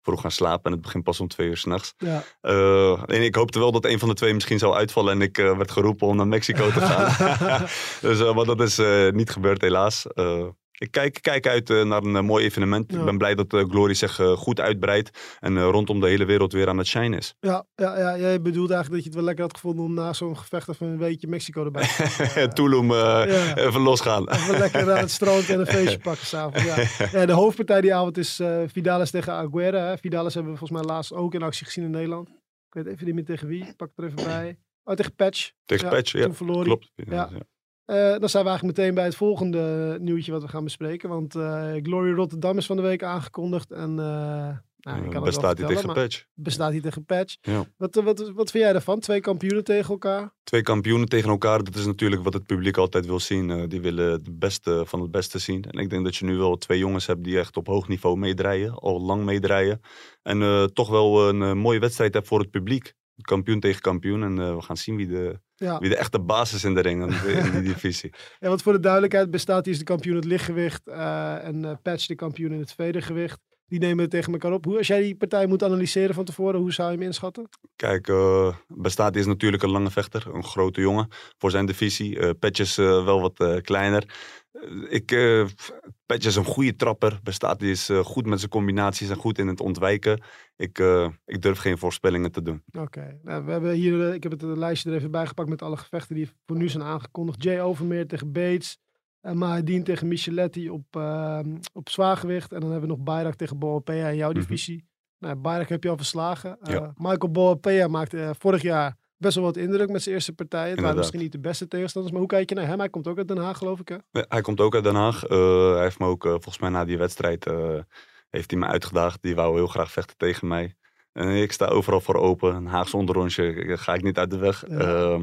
vroeg gaan slapen. En het begint pas om twee uur s'nachts.
Ja.
Uh, en ik hoopte wel dat een van de twee misschien zou uitvallen. En ik eh, werd geroepen om naar Mexico te gaan. dus, eh, maar dat is eh, niet gebeurd, helaas. Ik kijk, kijk uit eh, naar een eh, mooi evenement.
Ja.
Ik ben blij dat eh, Glory zich goed uitbreidt. En rondom de hele wereld weer aan het shine is.
Ja, ja, ja, jij bedoelt eigenlijk dat je het wel lekker had gevonden om na zo'n gevecht even een weekje Mexico erbij te. Eh,
Tulum,
Ja.
even losgaan.
Even lekker aan het strand en een feestje pakken s'avonds. Ja. ja, de hoofdpartij die avond is Vidalis tegen Aguera. Hè. Vidalis hebben we volgens mij laatst ook in actie gezien in Nederland. Ik weet even niet meer tegen wie. Ik pak het er even bij. Oh, tegen Patch.
Tegen Patch, ja.
Toen hij.
Klopt.
Ja. Eh, dan zijn we eigenlijk meteen bij het volgende nieuwtje wat we gaan bespreken. Want eh, Glory Rotterdam is van de week aangekondigd. En eh, nou, ik kan
bestaat hij tegen Patch.
bestaat hij tegen Patch.
Ja.
Wat, wat, wat vind jij daarvan? Twee kampioenen tegen elkaar?
Twee kampioenen tegen elkaar, dat is natuurlijk wat het publiek altijd wil zien. Die willen het beste van het beste zien. En ik denk dat je nu wel twee jongens hebt die echt op hoog niveau meedraaien. Al lang meedraaien. En toch wel een mooie wedstrijd hebt voor het publiek. Kampioen tegen kampioen. En eh, we gaan zien wie de,
Ja.
wie de echte baas is in de ring, in die divisie.
Ja, want voor de duidelijkheid bestaat hij is de kampioen in het lichtgewicht eh, en eh, Patch de kampioen in het vedergewicht. Die nemen het tegen elkaar op. Hoe, als jij die partij moet analyseren van tevoren, hoe zou je hem inschatten?
Kijk, Bestaat is natuurlijk een lange vechter. Een grote jongen voor zijn divisie. Patch is wel wat kleiner. Ik, eh Patch is een goede trapper. Bestaat is eh, goed met zijn combinaties en goed in het ontwijken. Ik, eh, ik durf geen voorspellingen te doen.
Oké, nou, we hebben hier, ik heb het een lijstje er even bij gepakt met alle gevechten die voor nu zijn aangekondigd. Jay Overmeer tegen Bates. Uh, Mahedin tegen Micheletti op, uh, op zwaargewicht. En dan hebben we nog Bayrak tegen Boapea in jouw
Mhm.
divisie. Nou, Bayrak heb je al verslagen. Uh,
Ja.
Michael Boapea maakte uh, vorig jaar best wel wat indruk met zijn eerste partij. Het waren misschien niet de beste tegenstanders. Maar hoe kijk je naar hem? Hij komt ook uit Den Haag, geloof ik, hè?
Ja, Hij komt ook uit Den Haag. Eh, hij heeft me ook, eh, volgens mij na die wedstrijd, eh, heeft hij me uitgedaagd. Die wou heel graag vechten tegen mij. En ik sta overal voor open. Een Haagse onderrondje ga ik niet uit de weg.
Ja.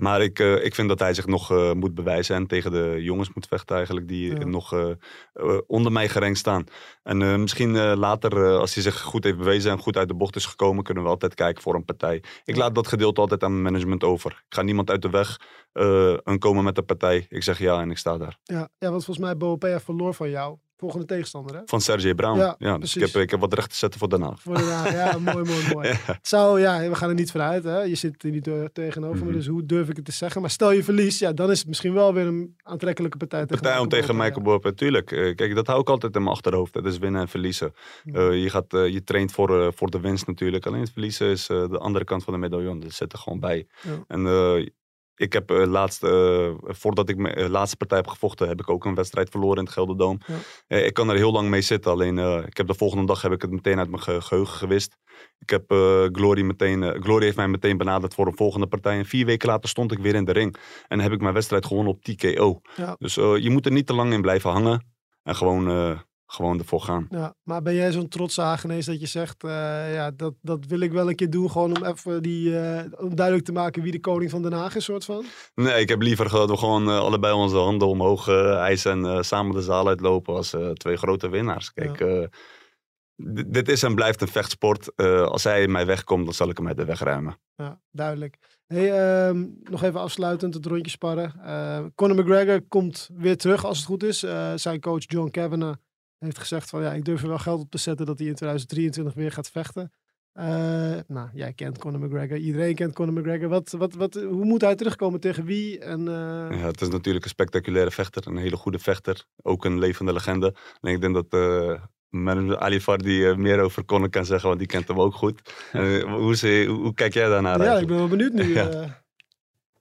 Maar ik, eh, ik vind dat hij zich nog eh, moet bewijzen en tegen de jongens moet vechten eigenlijk die
Ja.
nog eh, onder mij gerankt staan. En misschien later, als hij zich goed heeft bewezen en goed uit de bocht is gekomen, kunnen we altijd kijken voor een partij. Ik laat dat gedeelte altijd aan mijn management over. Ik ga niemand uit de weg en komen met de partij. Ik zeg ja en ik sta daar.
Ja, ja want volgens mij Boopea verloor van jou. Volgende tegenstander, hè?
Van Sergej Brown.
Ja,
Ja, dus ik heb, ik heb wat recht te zetten voor daarna.
Voor Haag. Ja, mooi, mooi, mooi. Zou, ja, we gaan er niet vanuit, hè? Je zit er niet eh, tegenover me,
Mhm.
dus hoe durf ik het te zeggen? Maar stel je verliest, ja, dan is het misschien wel weer een aantrekkelijke partij tegen
Partij om
Michael
tegen. Michael Boop. Tuurlijk, eh, kijk, dat hou ik altijd in mijn achterhoofd. Dat is winnen en verliezen. Eh, je, gaat, je traint voor, voor de winst natuurlijk. Alleen het verliezen is de andere kant van de medaillon. Dat zit er gewoon bij. En ik heb eh, laatst, eh, voordat ik mijn eh, laatste partij heb gevochten, heb ik ook een wedstrijd verloren in het Gelderdoom.
Ja.
Ik kan er heel lang mee zitten. Alleen ik heb de volgende dag heb ik het meteen uit mijn ge- geheugen gewist. Ik heb Glory meteen, Glory heeft mij meteen benaderd voor een volgende partij. En vier weken later stond ik weer in de ring. En heb ik mijn wedstrijd gewonnen op TKO.
Ja.
Dus je moet er niet te lang in blijven hangen. En gewoon, gewoon ervoor gaan.
Ja, maar ben jij zo'n trotse Hagenees dat je zegt, eh, ja, dat, dat wil ik wel een keer doen, gewoon om even die, eh, om duidelijk te maken wie de koning van Den Haag is, soort van?
Nee, ik heb liever dat we gewoon eh, allebei onze handen omhoog eisen en samen de zaal uitlopen als twee grote winnaars. Kijk, dit is en blijft een vechtsport. Als hij mij wegkomt, dan zal ik hem uit de weg ruimen.
Ja, duidelijk. Hey, ehm, nog even afsluitend het rondje sparren. Conor McGregor komt weer terug als het goed is. Zijn coach John Kavanagh heeft gezegd van ja, ik durf er wel geld op te zetten dat hij in 2023 weer gaat vechten. Eh, nou, jij kent Conor McGregor. Iedereen kent Conor McGregor. Wat, wat, wat, hoe moet hij terugkomen tegen wie? En, eh,
Ja, het is natuurlijk een spectaculaire vechter, een hele goede vechter. Ook een levende legende. En ik denk dat eh manager Ali Fardi eh, meer over Conor kan zeggen, want die kent hem ook goed. Eh, hoe, ze, hoe, hoe kijk jij daarnaar
ja, ik ben wel benieuwd nu.
Ja.
eh.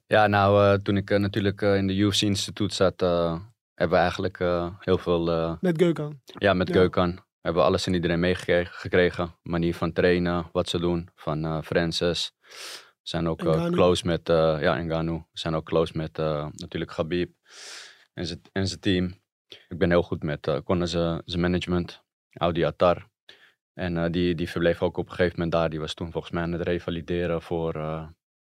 Ja, nou, eh, toen ik natuurlijk in de UFC-instituut zat, eh, hebben we eigenlijk eh, heel veel eh,
met Geukan.
Ja, met
Ja.
Geukan hebben we alles en iedereen meegekregen. Manier van trainen, wat ze doen. Van eh, Francis. We zijn ook close met, ja, Ngannou. We zijn ook close met natuurlijk Khabib en zijn- en zijn team. Ik ben heel goed met uh, Conor zijn management, Audi Attar. En die, die verbleef ook op een gegeven moment daar. Die was toen volgens mij aan het revalideren voor...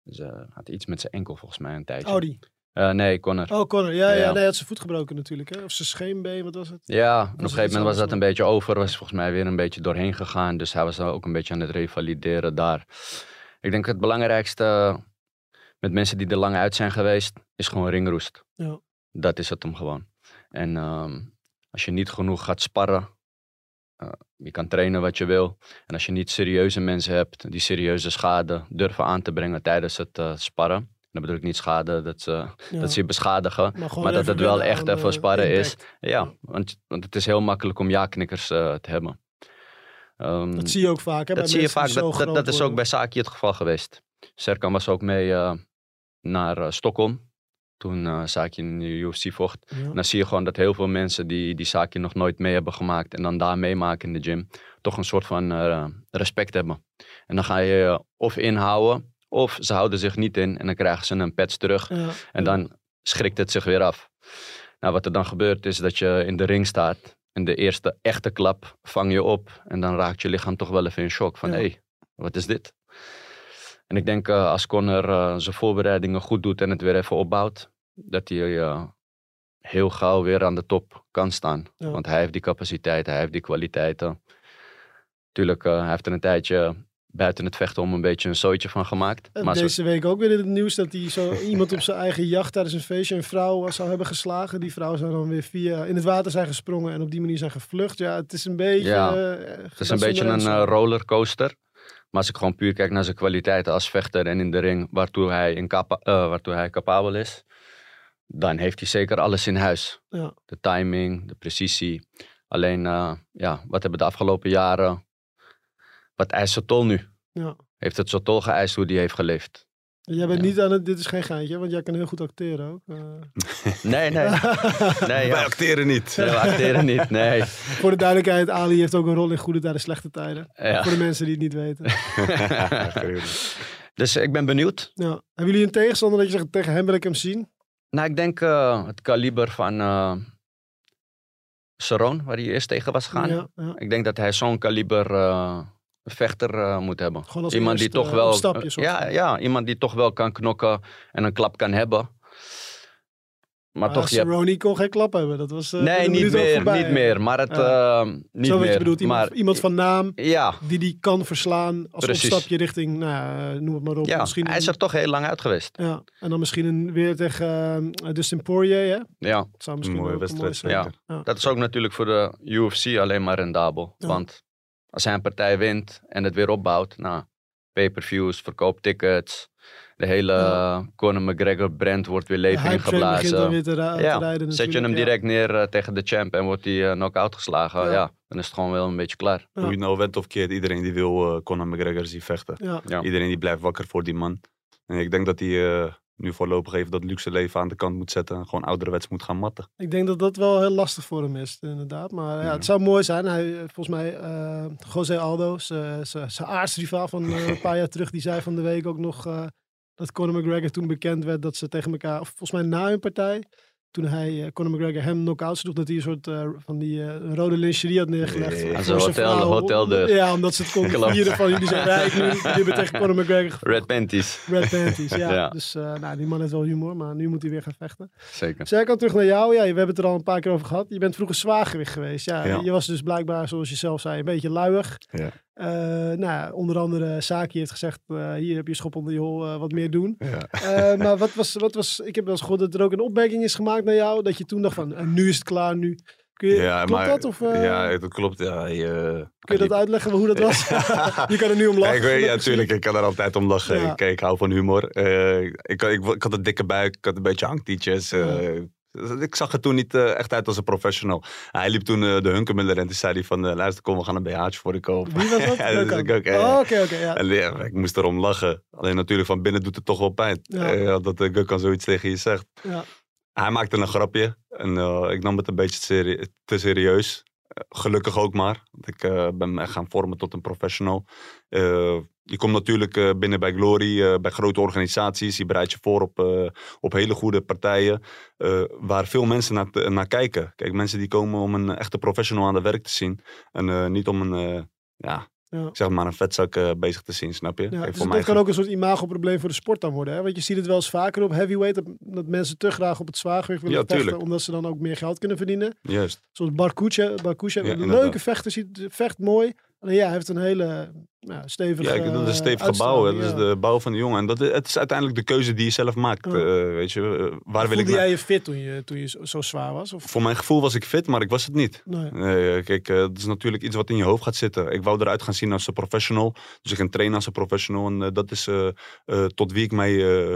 ze had iets met zijn enkel volgens mij een tijdje.
Audi.
Eh, nee, Conor.
Oh, Conor. Ja, ja.
Ja.
nee, hij had zijn voet gebroken natuurlijk. Hè? Of zijn scheenbeen, wat was het?
Ja, en op een gegeven moment was dat een beetje over. Was volgens mij weer een beetje doorheen gegaan. Dus hij was ook een beetje aan het revalideren daar. Ik denk het belangrijkste met mensen die er lang uit zijn geweest, is gewoon ringroest.
Ja.
Dat is het hem gewoon. En ehm, als je niet genoeg gaat sparren, eh, je kan trainen wat je wil. En als je niet serieuze mensen hebt die serieuze schade durven aan te brengen tijdens het eh, sparren. Dan bedoel ik niet schade dat ze,
Ja.
dat ze je beschadigen.
Maar,
dat het wel echt even
eh,
sparren is. Ja, want, want het is heel makkelijk om ja-knikkers eh, te hebben. Ehm,
Dat zie je ook vaak. Hè,
dat zie je vaak. Dat, dat, is ook bij Saki het geval geweest. Serkan was ook mee eh, naar eh, Stockholm. Toen eh Saki in de UFC vocht.
Ja.
En dan zie je gewoon dat heel veel mensen die, die Saki nog nooit mee hebben gemaakt. En dan daar meemaken in de gym. Toch een soort van eh, respect hebben. En dan ga je je of inhouden. Of ze houden zich niet in. En dan krijgen ze een patch terug.
Ja.
En dan schrikt het zich weer af. Nou, wat er dan gebeurt is dat je in de ring staat. En de eerste echte klap vang je op. En dan raakt je lichaam toch wel even in shock. Van
Ja.
hé, hey, wat is dit? En ik denk eh, als Conor eh, zijn voorbereidingen goed doet en het weer even opbouwt. Dat hij eh, heel gauw weer aan de top kan staan.
Ja.
Want hij heeft die capaciteit, hij heeft die kwaliteiten. Tuurlijk, hij heeft er een tijdje buiten het vechten om een beetje een zootje van gemaakt. Maar zo-
deze week ook weer in het nieuws dat hij zo iemand op zijn eigen jacht tijdens een feestje een vrouw zou hebben geslagen. Die vrouw zou dan weer via in het water zijn gesprongen en op die manier zijn gevlucht. Ja, het is een beetje.
Ja,
eh,
Het is een beetje een eh, rollercoaster. Maar als ik gewoon puur kijk naar zijn kwaliteiten als vechter en in de ring, waartoe hij, in capa- eh, waartoe hij capabel is, dan heeft hij zeker alles in huis.
Ja.
De timing, de precisie. Alleen, ja, wat hebben de afgelopen jaren, wat eist Sotol nu?
Ja.
Heeft het Sotol geëist hoe die heeft geleefd?
Jij bent
Ja.
niet aan het. Dit is geen geintje, want jij kan heel goed acteren ook. Eh,
Nee, nee. nee
Wij
ja.
acteren niet.
Nee, we acteren niet, nee.
Voor de duidelijkheid, Ali heeft ook een rol in goede tijden, slechte tijden.
Ja.
Voor de mensen die het niet weten.
Dus ik ben benieuwd.
Ja. Hebben jullie een tegenstander dat je zegt, tegen hem wil ik hem zien?
Nou, ik denk eh, het kaliber van eh Saron, waar hij eerst tegen was gegaan.
Ja, ja.
Ik denk dat hij zo'n kaliber eh, vechter eh, moet hebben.
Gewoon als
Iemand die
eerste,
toch wel. ja, ja, iemand die toch wel kan knokken en een klap kan hebben. Maar
Maar
toch, je hebt-
Cerrone kon geen klap hebben. Dat was eh,
Nee,
een
niet meer,
voorbij.
niet meer. Maar het.
Ja.
eh, niet
Zo
meer.
je bedoelt, iemand,
maar,
iemand van naam
Ja,
die die kan verslaan als
Precies.
opstapje richting, nou, noem het maar op.
ja.
misschien
hij is
een-
er toch heel lang uit geweest.
ja, en dan misschien een, weer tegen eh, Dustin Poirier, hè?
Ja,
Dat zou misschien
Mooie
een
wedstrijd,
zijn.
ja. dat is ook natuurlijk voor de UFC alleen maar rendabel.
Ja.
Want als hij een partij wint en het weer opbouwt, nou, pay-per-views, verkooptickets, de hele
Ja.
Conor McGregor brand wordt weer leven ingeblazen.
weer te, ra- te
Ja,
rijden
Zet je hem direct neer eh, tegen de champ en wordt hij eh, knock-out geslagen,
Ja.
ja. dan is het gewoon wel een beetje klaar.
Ja.
Hoe je het nou went of keert, iedereen die wil eh, Conor McGregor zien vechten.
Ja.
Ja.
Iedereen die blijft wakker voor die man. En ik denk dat hij eh, nu voorlopig even dat luxe leven aan de kant moet zetten. En gewoon ouderwets moet gaan matten.
Ik denk dat dat wel heel lastig voor hem is, inderdaad. Maar ja,
Ja.
het zou mooi zijn. Hij, volgens mij, eh José Aldo, zijn aardsrivaal van eh, een paar jaar terug, die zei van de week ook nog eh, dat Conor McGregor toen bekend werd dat ze tegen elkaar, of volgens mij na hun partij, toen hij, eh, Conor McGregor hem knock-out sloeg, dat hij een soort eh, van die eh, rode lingerie had neergelegd.
Nee.
Aan hotel-
vrouw.
hoteldeur.
Ja, omdat ze het
Klopt.
vieren van jullie zijn rijk nu, jullie hebben tegen Conor McGregor gevochten.
Red Panties,
Red Panties, ja.
Ja.
Dus nou, die man heeft wel humor, maar nu moet hij weer gaan vechten.
zeker.
Serkan, terug naar jou. Ja, we hebben het er al een paar keer over gehad. Je bent vroeger zwaargewicht geweest. Ja,
Ja.
Je was dus blijkbaar, zoals je zelf zei, een beetje luiig.
Ja.
Eh, nou, ja, onder andere Saki heeft gezegd, eh, hier heb je schop onder je hol, eh, wat meer doen.
Ja.
Maar wat was, wat was, ik heb wel eens gehoord dat er ook een opmerking is gemaakt naar jou, dat je toen dacht van, nu is het klaar, nu. Kun je,
Ja,
klopt
maar,
dat? Of
ja, dat klopt. Ja, je,
kun je dat uitleggen hoe dat was? je kan er nu om
Ja,
lachen.
ik weet, ja, tuurlijk. Ik kan er altijd om lachen.
Ja.
Ik, ik hou van humor. Ik, ik, ik had een dikke buik. Ik had een beetje hangtietjes. Ik zag er toen niet eh, echt uit als een professional. Hij liep toen eh, de Hunkermuller en toen zei hij van... eh, luister, kom, we gaan een BH'tje voor je kopen.
Wie was dat?
ja,
Serkan.
ik eh,
Oh, Oké, oké, ja.
En ja, ik moest erom lachen. Alleen natuurlijk van binnen doet het toch wel pijn.
Ja.
Dat de Gukkan zoiets tegen je zegt.
ja.
Hij maakte een grapje. En ik nam het een beetje te, serie- te serieus. Gelukkig ook maar. Ik eh, ben me gaan vormen tot een professional. Eh, je komt natuurlijk eh, binnen bij Glory, bij grote organisaties. Je bereidt je voor op, op hele goede partijen. waar veel mensen naar, naar kijken. Kijk, mensen die komen om een echte professional aan de werk te zien. En niet om een, ja,
Ja.
zeg maar een vetzak eh, bezig te zien, snap je?
Ja,
Kijk,
dus
voor
dat
mij
kan ook een soort imagoprobleem voor de sport dan worden. Hè? Want je ziet het wel eens vaker op heavyweight. Dat, dat mensen te graag op het zwaargewicht willen
Ja,
vechten.
tuurlijk.
Omdat ze dan ook meer geld kunnen verdienen.
Juist.
Zoals
Ja,
een leuke vechter. Ziet, vecht mooi. Alleen ja, hij heeft een hele nou, stevige
Ja, ik- dat is een
eh,
stevig bouw. Dat is de bouw van de jongen. En dat, het is uiteindelijk de keuze die je zelf maakt. Eh, weet je, eh, waar wil ik naar?
jij je fit toen je, toen je zo, zwaar was? Of?
Voor mijn gevoel was ik fit, maar ik was het niet.
Nee.
Nee, eh, kijk, dat is natuurlijk iets wat in je hoofd gaat zitten. Ik wou eruit gaan zien als een professional. Dus ik ging trainen als een professional. En dat is tot wie ik mij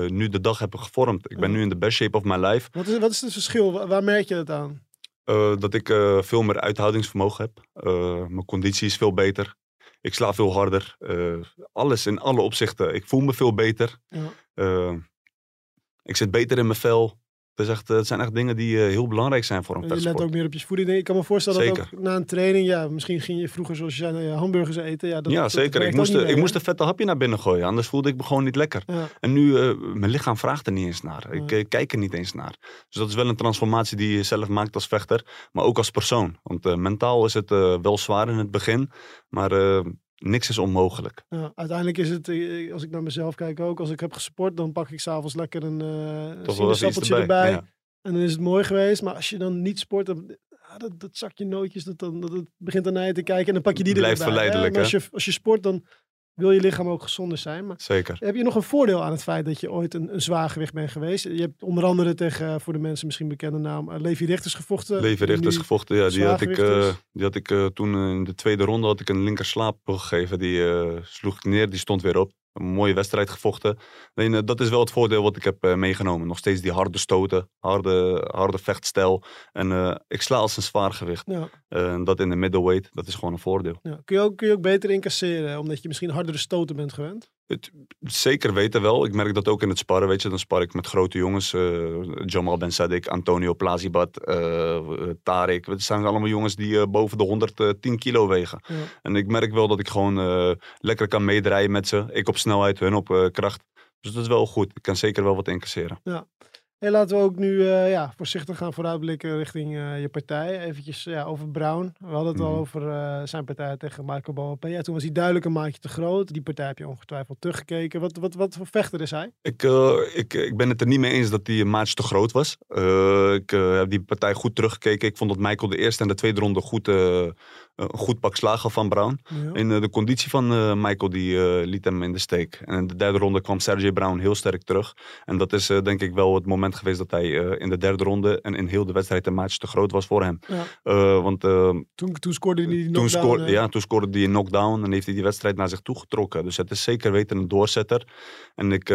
nu de dag heb gevormd. Ik ben nu in de best shape of my life.
Wat, is, wat is het verschil? Waar, merk je het aan?
Eh, dat ik eh, veel meer uithoudingsvermogen heb. Eh, mijn conditie is veel beter. Ik sla veel harder. Alles in alle opzichten. Ik voel me veel beter.
Ja.
Ik zit beter in mijn vel. Het, is echt, eh, het zijn echt dingen die eh, heel belangrijk zijn voor een
Je let ook meer op je voeding. Ik kan me voorstellen dat ook na een training, ja, misschien ging je vroeger zoals je zei, hamburgers eten. Ja, dat,
ja,
dat
zeker. Ik moest,
niet
ik moest vette hapje naar binnen gooien. Anders voelde ik me gewoon niet lekker.
Ja.
En nu, eh, mijn lichaam vraagt er niet eens naar. Ik
Ja.
kijk er niet eens naar. Dus dat is wel een transformatie die je zelf maakt als vechter. Maar ook als persoon. Want mentaal is het wel zwaar in het begin. Maar niks is onmogelijk.
Ja, uiteindelijk is het, eh, als ik naar mezelf kijk ook, als ik heb gesport, dan pak ik s'avonds lekker een,
iets
sinaasappeltje
erbij. Ja.
En dan is het mooi geweest. Maar als je dan niet sport, dan, ah, dat, dat zakje nootjes, dat, dan, dat, het begint naar je te kijken en dan pak je die
Blijft
erbij. hè.
verleidelijk,
als je, als je sport, dan wil je lichaam ook gezonder zijn. Maar
Zeker.
heb je nog een voordeel aan het feit dat je ooit een, een zwaargewicht bent geweest? Je hebt onder andere tegen, eh, voor de mensen misschien bekende naam, eh, Levi Richters gevochten.
Leven Richters
Nu-
gevochten. Ja, die had ik, eh, die had ik toen in de tweede ronde had ik een linker slaap gegeven. Die sloeg ik neer. Die stond weer op. Een mooie wedstrijd gevochten. Alleen, eh, dat is wel het voordeel wat ik heb eh, meegenomen. Nog steeds die harde stoten. Harde, harde vechtstijl. En eh, ik sla als een zwaargewicht.
Ja,
dat in de middleweight. Dat is gewoon een voordeel.
ja. Kun, je ook, kun je ook beter incasseren, omdat je misschien hardere stoten bent gewend?
Het, zeker weten wel. Ik merk dat ook in het sparren. Weet je, dan spar ik met grote jongens. eh, Jamal Ben Antonio Plazibat, eh eh, Tarek. Het zijn allemaal jongens die eh, boven de 110 kilo wegen.
Ja.
En ik merk wel dat ik gewoon lekker kan meedraaien met ze. Ik op snelheid, hun op kracht. Dus dat is wel goed. Ik kan zeker wel wat incasseren.
Hey, laten we ook nu eh, ja, voorzichtig gaan vooruitblikken richting eh, je partij. Eventjes ja, over Brown. We hadden het al
Mhm.
over eh, zijn partij tegen Michael Boapé. Ja, toen was hij duidelijk een maatje te groot. Die partij heb je ongetwijfeld teruggekeken. Wat, wat, wat voor vechter is hij?
Ik, ik, ik ben het er niet mee eens dat die een maatje te groot was. Ik heb die partij goed teruggekeken. Ik vond dat Michael de eerste en de tweede ronde goed, een goed pak slagen van Brown.
Ja.
In eh, de conditie van eh, Michael, die eh, liet hem in de steek. En in de derde ronde kwam Sergey Brown heel sterk terug. En dat is denk ik wel het moment geweest dat hij in de derde ronde en in heel de wedstrijd een maatje te groot was voor hem.
Ja.
Want eh,
Toen, toen scoorde hij die
toen,
knockdown,
scoorde,
eh.
ja, toen scoorde hij een knockdown en heeft hij die wedstrijd naar zich toe getrokken. Dus het is zeker weten een doorzetter. En ik,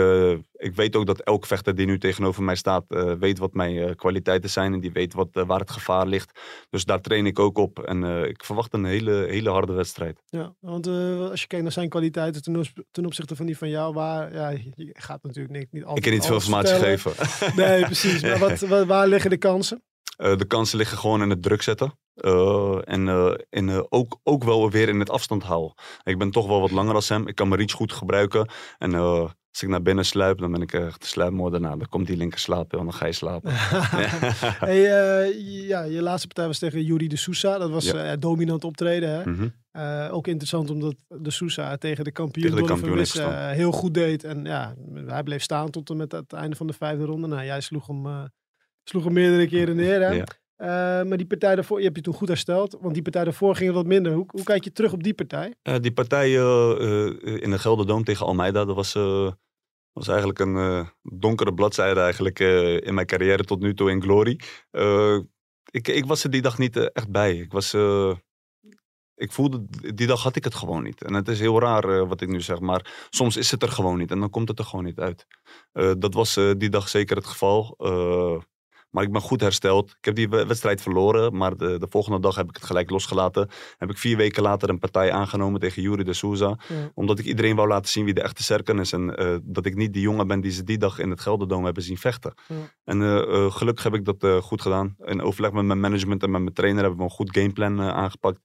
ik weet ook dat elk vechter die nu tegenover mij staat, eh, weet wat mijn eh, kwaliteiten zijn. En die weet wat, eh, waar het gevaar ligt. Dus daar train ik ook op. En ik verwacht een hele, hele harde wedstrijd.
Ja, want als je kijkt naar zijn kwaliteiten ten, op- ten opzichte van die van jou, waar, ja, je gaat natuurlijk niet, niet altijd
Ik kan niet veel informatie geven.
Nee, precies. Maar wat, wat- waar liggen de kansen?
De kansen liggen gewoon in het druk zetten. En in, eh, ook, ook wel weer in het afstand houden. Ik ben toch wel wat langer als hem. Ik kan mijn reach goed gebruiken. En als ik naar binnen sluip, dan ben ik echt de sluipmoordenaar. Dan komt die linker slapen en dan ga je slapen.
hey, eh, ja, je laatste partij was tegen Yuri de Sousa. Dat was
Ja.
eh, dominant optreden. Hè?
Mhm.
Eh, ook interessant omdat de Sousa tegen de kampioen,
Tegen de kampioen
heel goed deed. En ja, hij bleef staan tot en met het einde van de vijfde ronde. Nou, jij sloeg hem, sloeg hem meerdere keren neer. Hè?
Ja.
Eh, maar die partij daarvoor, je hebt je toen goed hersteld. Want die partij daarvoor ging wat minder. Hoe, hoe kijk je terug op die partij?
Eh, die partij eh, in de Gelderdoom tegen Almeida, dat was, was eigenlijk een donkere bladzijde eigenlijk, in mijn carrière tot nu toe in Glory. Ik, ik was er die dag niet echt bij. Ik was... ik voelde, die dag had ik het gewoon niet. En het is heel raar wat ik nu zeg, maar soms is het er gewoon niet en dan komt het er gewoon niet uit. Dat was die dag zeker het geval. Maar ik ben goed hersteld. Ik heb die we- wedstrijd verloren, maar de, de volgende dag heb ik het gelijk losgelaten. Heb ik vier weken later een partij aangenomen tegen Yuri de Souza.
Ja.
Omdat ik iedereen wou laten zien wie de echte Serkan is. En eh, dat ik niet die jongen ben die ze die dag in het Gelderdoom hebben zien vechten.
Ja.
En eh, eh, gelukkig heb ik dat goed gedaan. In overleg met mijn management en met mijn trainer hebben we een goed gameplan aangepakt.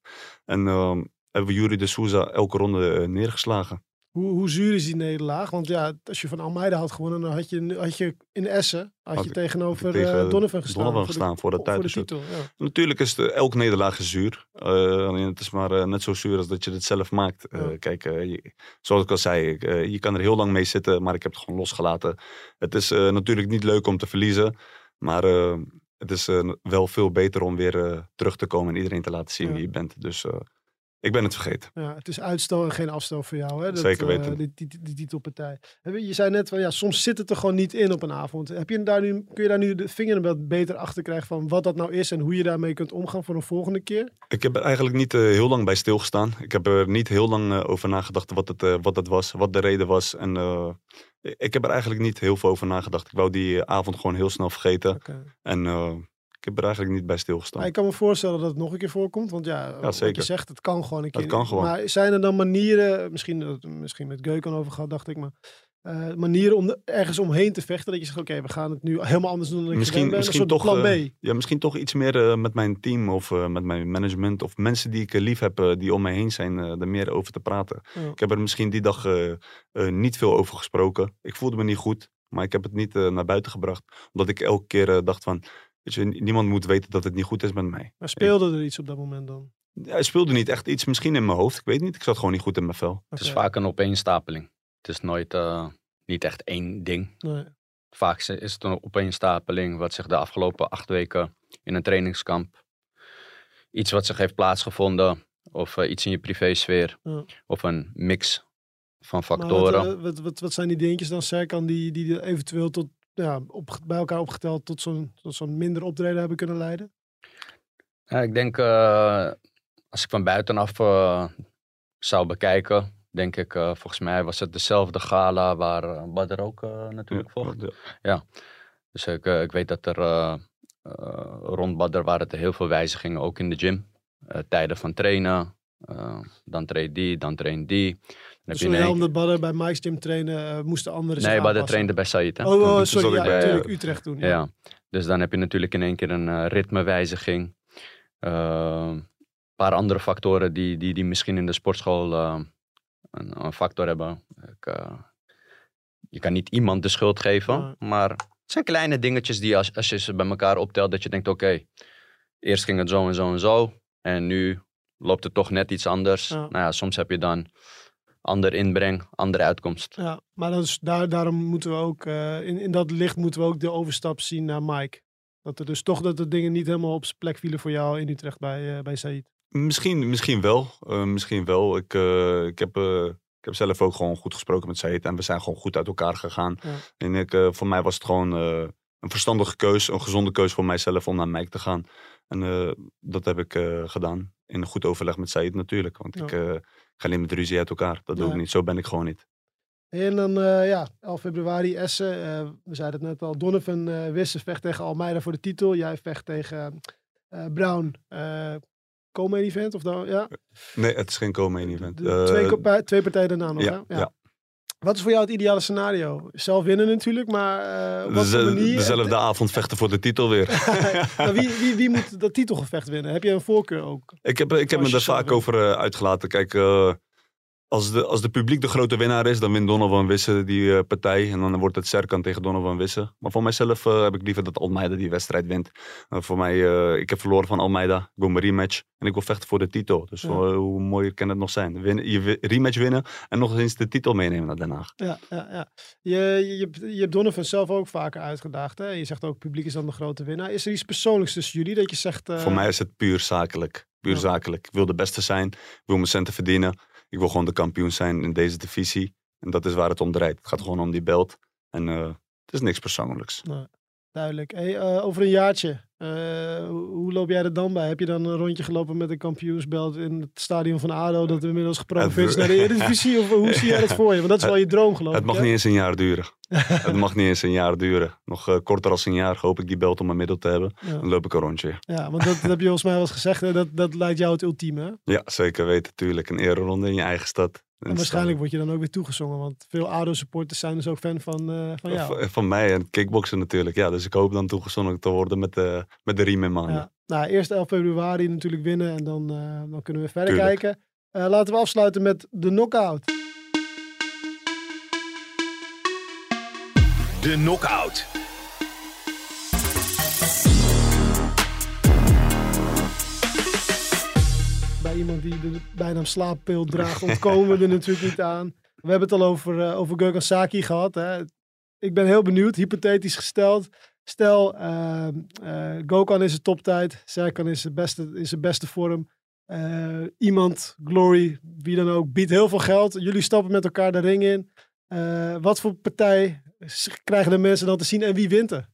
En ehm, hebben we Yuri de Souza elke ronde neergeslagen.
Hoe, hoe zuur is die nederlaag? Want ja, als je van Almeida had gewonnen, dan had je, had je in Essen had je tegenover
tegen
eh, Donovan gestaan.
Donovan
voor
gestaan voor de
voor de titel. Ja.
Natuurlijk is de, elk nederlaag is zuur. Eh, alleen het is maar eh, net zo zuur als dat je het zelf maakt. Eh,
Ja.
Kijk, eh, je- zoals ik al zei, eh, je kan er heel lang mee zitten, maar ik heb het gewoon losgelaten. Het is eh, natuurlijk niet leuk om te verliezen, maar eh, het is eh, wel veel beter om weer eh, terug te komen en iedereen te laten zien
Ja.
wie je bent. Dus eh, ik ben het vergeten.
Ja, het is uitstel en geen afstel voor jou. Hè? Dat,
Zeker
eh,
weten.
die, die, die titelpartij. Je zei net van ja, soms zit het er gewoon niet in op een avond. Heb je daar nu, kun je daar nu de vinger beter achter krijgen van wat dat nou is en hoe je daarmee kunt omgaan voor een volgende keer?
Ik heb er eigenlijk niet eh, heel lang bij stilgestaan. Ik heb er niet heel lang eh, over nagedacht wat het, wat het was, wat de reden was. En ik heb er eigenlijk niet heel veel over nagedacht. Ik wou die avond gewoon heel snel vergeten.
Oké.
En ik heb er eigenlijk niet bij stilgestaan.
Maar ik kan me voorstellen dat het nog een keer voorkomt. Want ja, wat je
zeker.
zegt, het kan gewoon een
Het
keer.
kan gewoon.
Maar zijn er dan manieren, misschien, misschien met Geuken over gehad, dacht ik, maar eh, manieren om er ergens omheen te vechten? Dat je zegt, oké, we gaan het nu helemaal anders doen dan ik
Misschien,
ben.
misschien
een soort
toch,
plan B.
eh, ja, misschien toch iets meer eh, met mijn team of met mijn management of mensen die ik lief heb, die om mij heen zijn, er meer over te praten.
Ja.
Ik heb er misschien die dag niet veel over gesproken. Ik voelde me niet goed, maar ik heb het niet naar buiten gebracht. Omdat ik elke keer dacht van, weet je, niemand moet weten dat het niet goed is met mij.
Maar speelde er iets op dat moment dan?
Ja, er speelde niet echt iets, misschien in mijn hoofd, ik weet niet. Ik zat gewoon niet goed in mijn vel.
Het is vaak een opeenstapeling. Het is nooit eh, niet echt één ding.
Nee.
Vaak is- het een opeenstapeling wat zich de afgelopen acht weken in een trainingskamp. Iets wat zich heeft plaatsgevonden. Of eh, iets in je privésfeer.
Ja.
Of een mix van
Maar
factoren.
Wat, eh, wat, wat, wat zijn die dingetjes dan, Serkan, die, die er eventueel tot, ja, op, bij elkaar opgeteld tot zo'n tot zo'n minder optreden hebben kunnen leiden?
Ja, ik denk, eh, als ik van buitenaf eh, zou bekijken, denk ik, eh, volgens mij was het dezelfde gala waar Badr ook natuurlijk vocht.
Ja.
Dus ik, eh, ik weet dat er uh, uh, rond Badr waren er heel veel wijzigingen, ook in de gym. Uh, tijden van trainen, uh, dan traint die, dan traint die.
Dus je omdat Badr bij Mike's gym trainen, moesten anderen
Nee, Badr trainde bij Said.
Oh, oh, sorry, ja, natuurlijk Utrecht toen.
Ja. ja. dus dan heb je natuurlijk in één keer een uh, ritmewijziging. Een paar andere factoren die, die, die misschien in de sportschool uh, een, een, factor hebben. Ik, uh, je kan niet iemand de schuld geven, ja. maar het zijn kleine dingetjes die als, als je ze bij elkaar optelt, dat je denkt, oké, eerst ging het zo en zo en zo. En nu loopt het toch net iets anders.
Ja.
Nou ja, soms heb je dan ander inbreng, andere uitkomst.
Ja, maar dat is, daar, daarom moeten we ook, eh, in, in dat licht moeten we ook de overstap zien naar Mike. Dat er dus toch dat de dingen niet helemaal op zijn plek vielen voor jou in Utrecht bij, eh bij Said.
Misschien, misschien wel. Eh, misschien wel. Ik, eh, ik, heb, eh, ik heb zelf ook gewoon goed gesproken met Said. En we zijn gewoon goed uit elkaar gegaan.
Ja.
En ik, eh, voor mij was het gewoon eh, een verstandige keus. Een gezonde keus voor mijzelf om naar Mike te gaan. En eh, dat heb ik eh, gedaan. In een goed overleg met Said natuurlijk. Want ik
Ja.
eh, ga niet met ruzie uit elkaar. Dat doe ik niet. Zo ben ik gewoon niet.
En dan, eh, ja, 11 februari Essen. eh, we zeiden het net al. Donovan Wisse vecht tegen Almeida voor de titel. Jij vecht tegen Brown. Co-main event? Of dan, ja?
Nee, het is geen co-main event.
De- twee, twee partijen daarna nog,
ja.
Wat is voor jou het ideale scenario? Zelf winnen natuurlijk, maar eh, op wat manier?
dezelfde avond vechten voor de titel weer.
Maar wie, wie, wie moet dat titelgevecht winnen? Heb je een voorkeur ook?
Ik heb, ik heb me daar vaak over eh, uitgelaten. Kijk, eh, als, de, als de publiek de grote winnaar is, dan wint Donovan Wisse die eh, partij. En dan wordt het Serkan tegen Donovan Wisse. Maar voor mijzelf eh, heb ik liever dat Almeida die wedstrijd wint. Eh, voor mij, ik heb verloren van Almeida. Ik wil mijn rematch. En ik wil vechten voor de titel. Dus
Ja.
hoe mooier kan het nog zijn? Winnen, je rematch winnen en nog eens de titel meenemen naar Den Haag.
Ja, ja, ja. Je, je, je, hebt- Donovan zelf ook vaker uitgedaagd. Hè? Je zegt ook, publiek is dan de grote winnaar. Is er iets persoonlijks tussen jullie dat je zegt...
Voor mij is het puur zakelijk. Puur
Ja.
zakelijk. Ik wil de beste zijn. Ik wil mijn centen verdienen. Ik wil gewoon de kampioen zijn in deze divisie. En dat is waar het om draait. Het gaat gewoon om die belt. En eh, het is niks persoonlijks.
Duidelijk. Hey, eh, over een jaartje, eh, hoe, loop jij er dan bij? Heb je dan een rondje gelopen met een kampioensbelt in het stadion van ADO... dat inmiddels gepromoveerd is
Het-
naar de Eredivisie? Of hoe zie jij dat voor je? Want dat is wel je droom geloof
Het
ik,
mag
hè?
niet eens een jaar duren. het mag niet eens een jaar duren. Nog eh, korter dan een jaar hoop ik die belt om mijn middel te hebben.
Ja.
Dan loop ik een rondje.
Ja, want dat, dat heb je volgens mij wel eens gezegd. Hè? Dat, dat lijkt jou het ultieme. Hè?
Ja, zeker weten. Tuurlijk. Een ereronde in je eigen stad.
En waarschijnlijk word je dan ook weer toegezongen. Want veel ADO-supporters zijn dus ook fan van, eh, van jou.
Van, van mij en kickboksen natuurlijk. Ja, dus ik hoop dan toegezongen te worden met, de met de riem in mijn handen.
Ja. Nou, eerst 11 februari natuurlijk winnen en dan, eh, dan kunnen we verder
Tuurlijk.
kijken. Eh, laten we afsluiten met de knockout.
De knockout.
Iemand die de bijnaam slaappil draagt, ontkomen we er natuurlijk niet aan. We hebben het al over, eh over Saki gehad. Hè. Ik ben heel benieuwd, hypothetisch gesteld. Stel, uh, uh, Gökhan is zijn toptijd, Serkan is zijn beste, is zijn beste vorm. Eh, iemand, Glory, wie dan ook, biedt heel veel geld. Jullie stappen met elkaar de ring in. Wat voor partij krijgen de mensen dan te zien en wie wint er?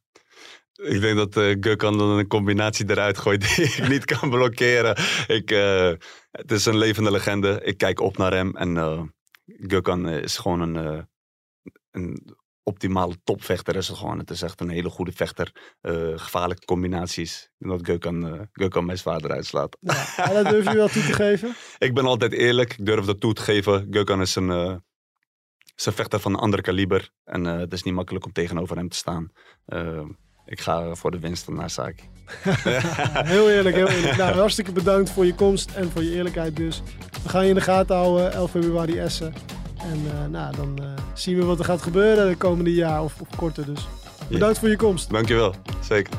Ik denk dat Gökhan dan een combinatie eruit gooit die ik niet kan blokkeren. Ik, eh, het is een levende legende. Ik kijk op naar hem. En Gökhan is gewoon een, een optimale topvechter. Is het, gewoon. het is echt een hele goede vechter. Gevaarlijke combinaties. En dat Gökhan, Gökhan mij zwaarder uitslaat.
Nou, ja, dat durf je wel toe te geven.
Ik ben altijd eerlijk. Ik durf dat toe te geven. Gökhan is een, is een vechter van een ander kaliber. En het is niet makkelijk om tegenover hem te staan. Ik ga voor de winst van Nasaki.
Heel eerlijk, heel eerlijk. Nou, hartstikke bedankt voor je komst en voor je eerlijkheid dus. We gaan je in de gaten houden, 11 februari Essen. En eh, nou, dan eh, zien we wat er gaat gebeuren de komende jaar of, of korter dus. Bedankt voor je komst.
Dankjewel. Zeker.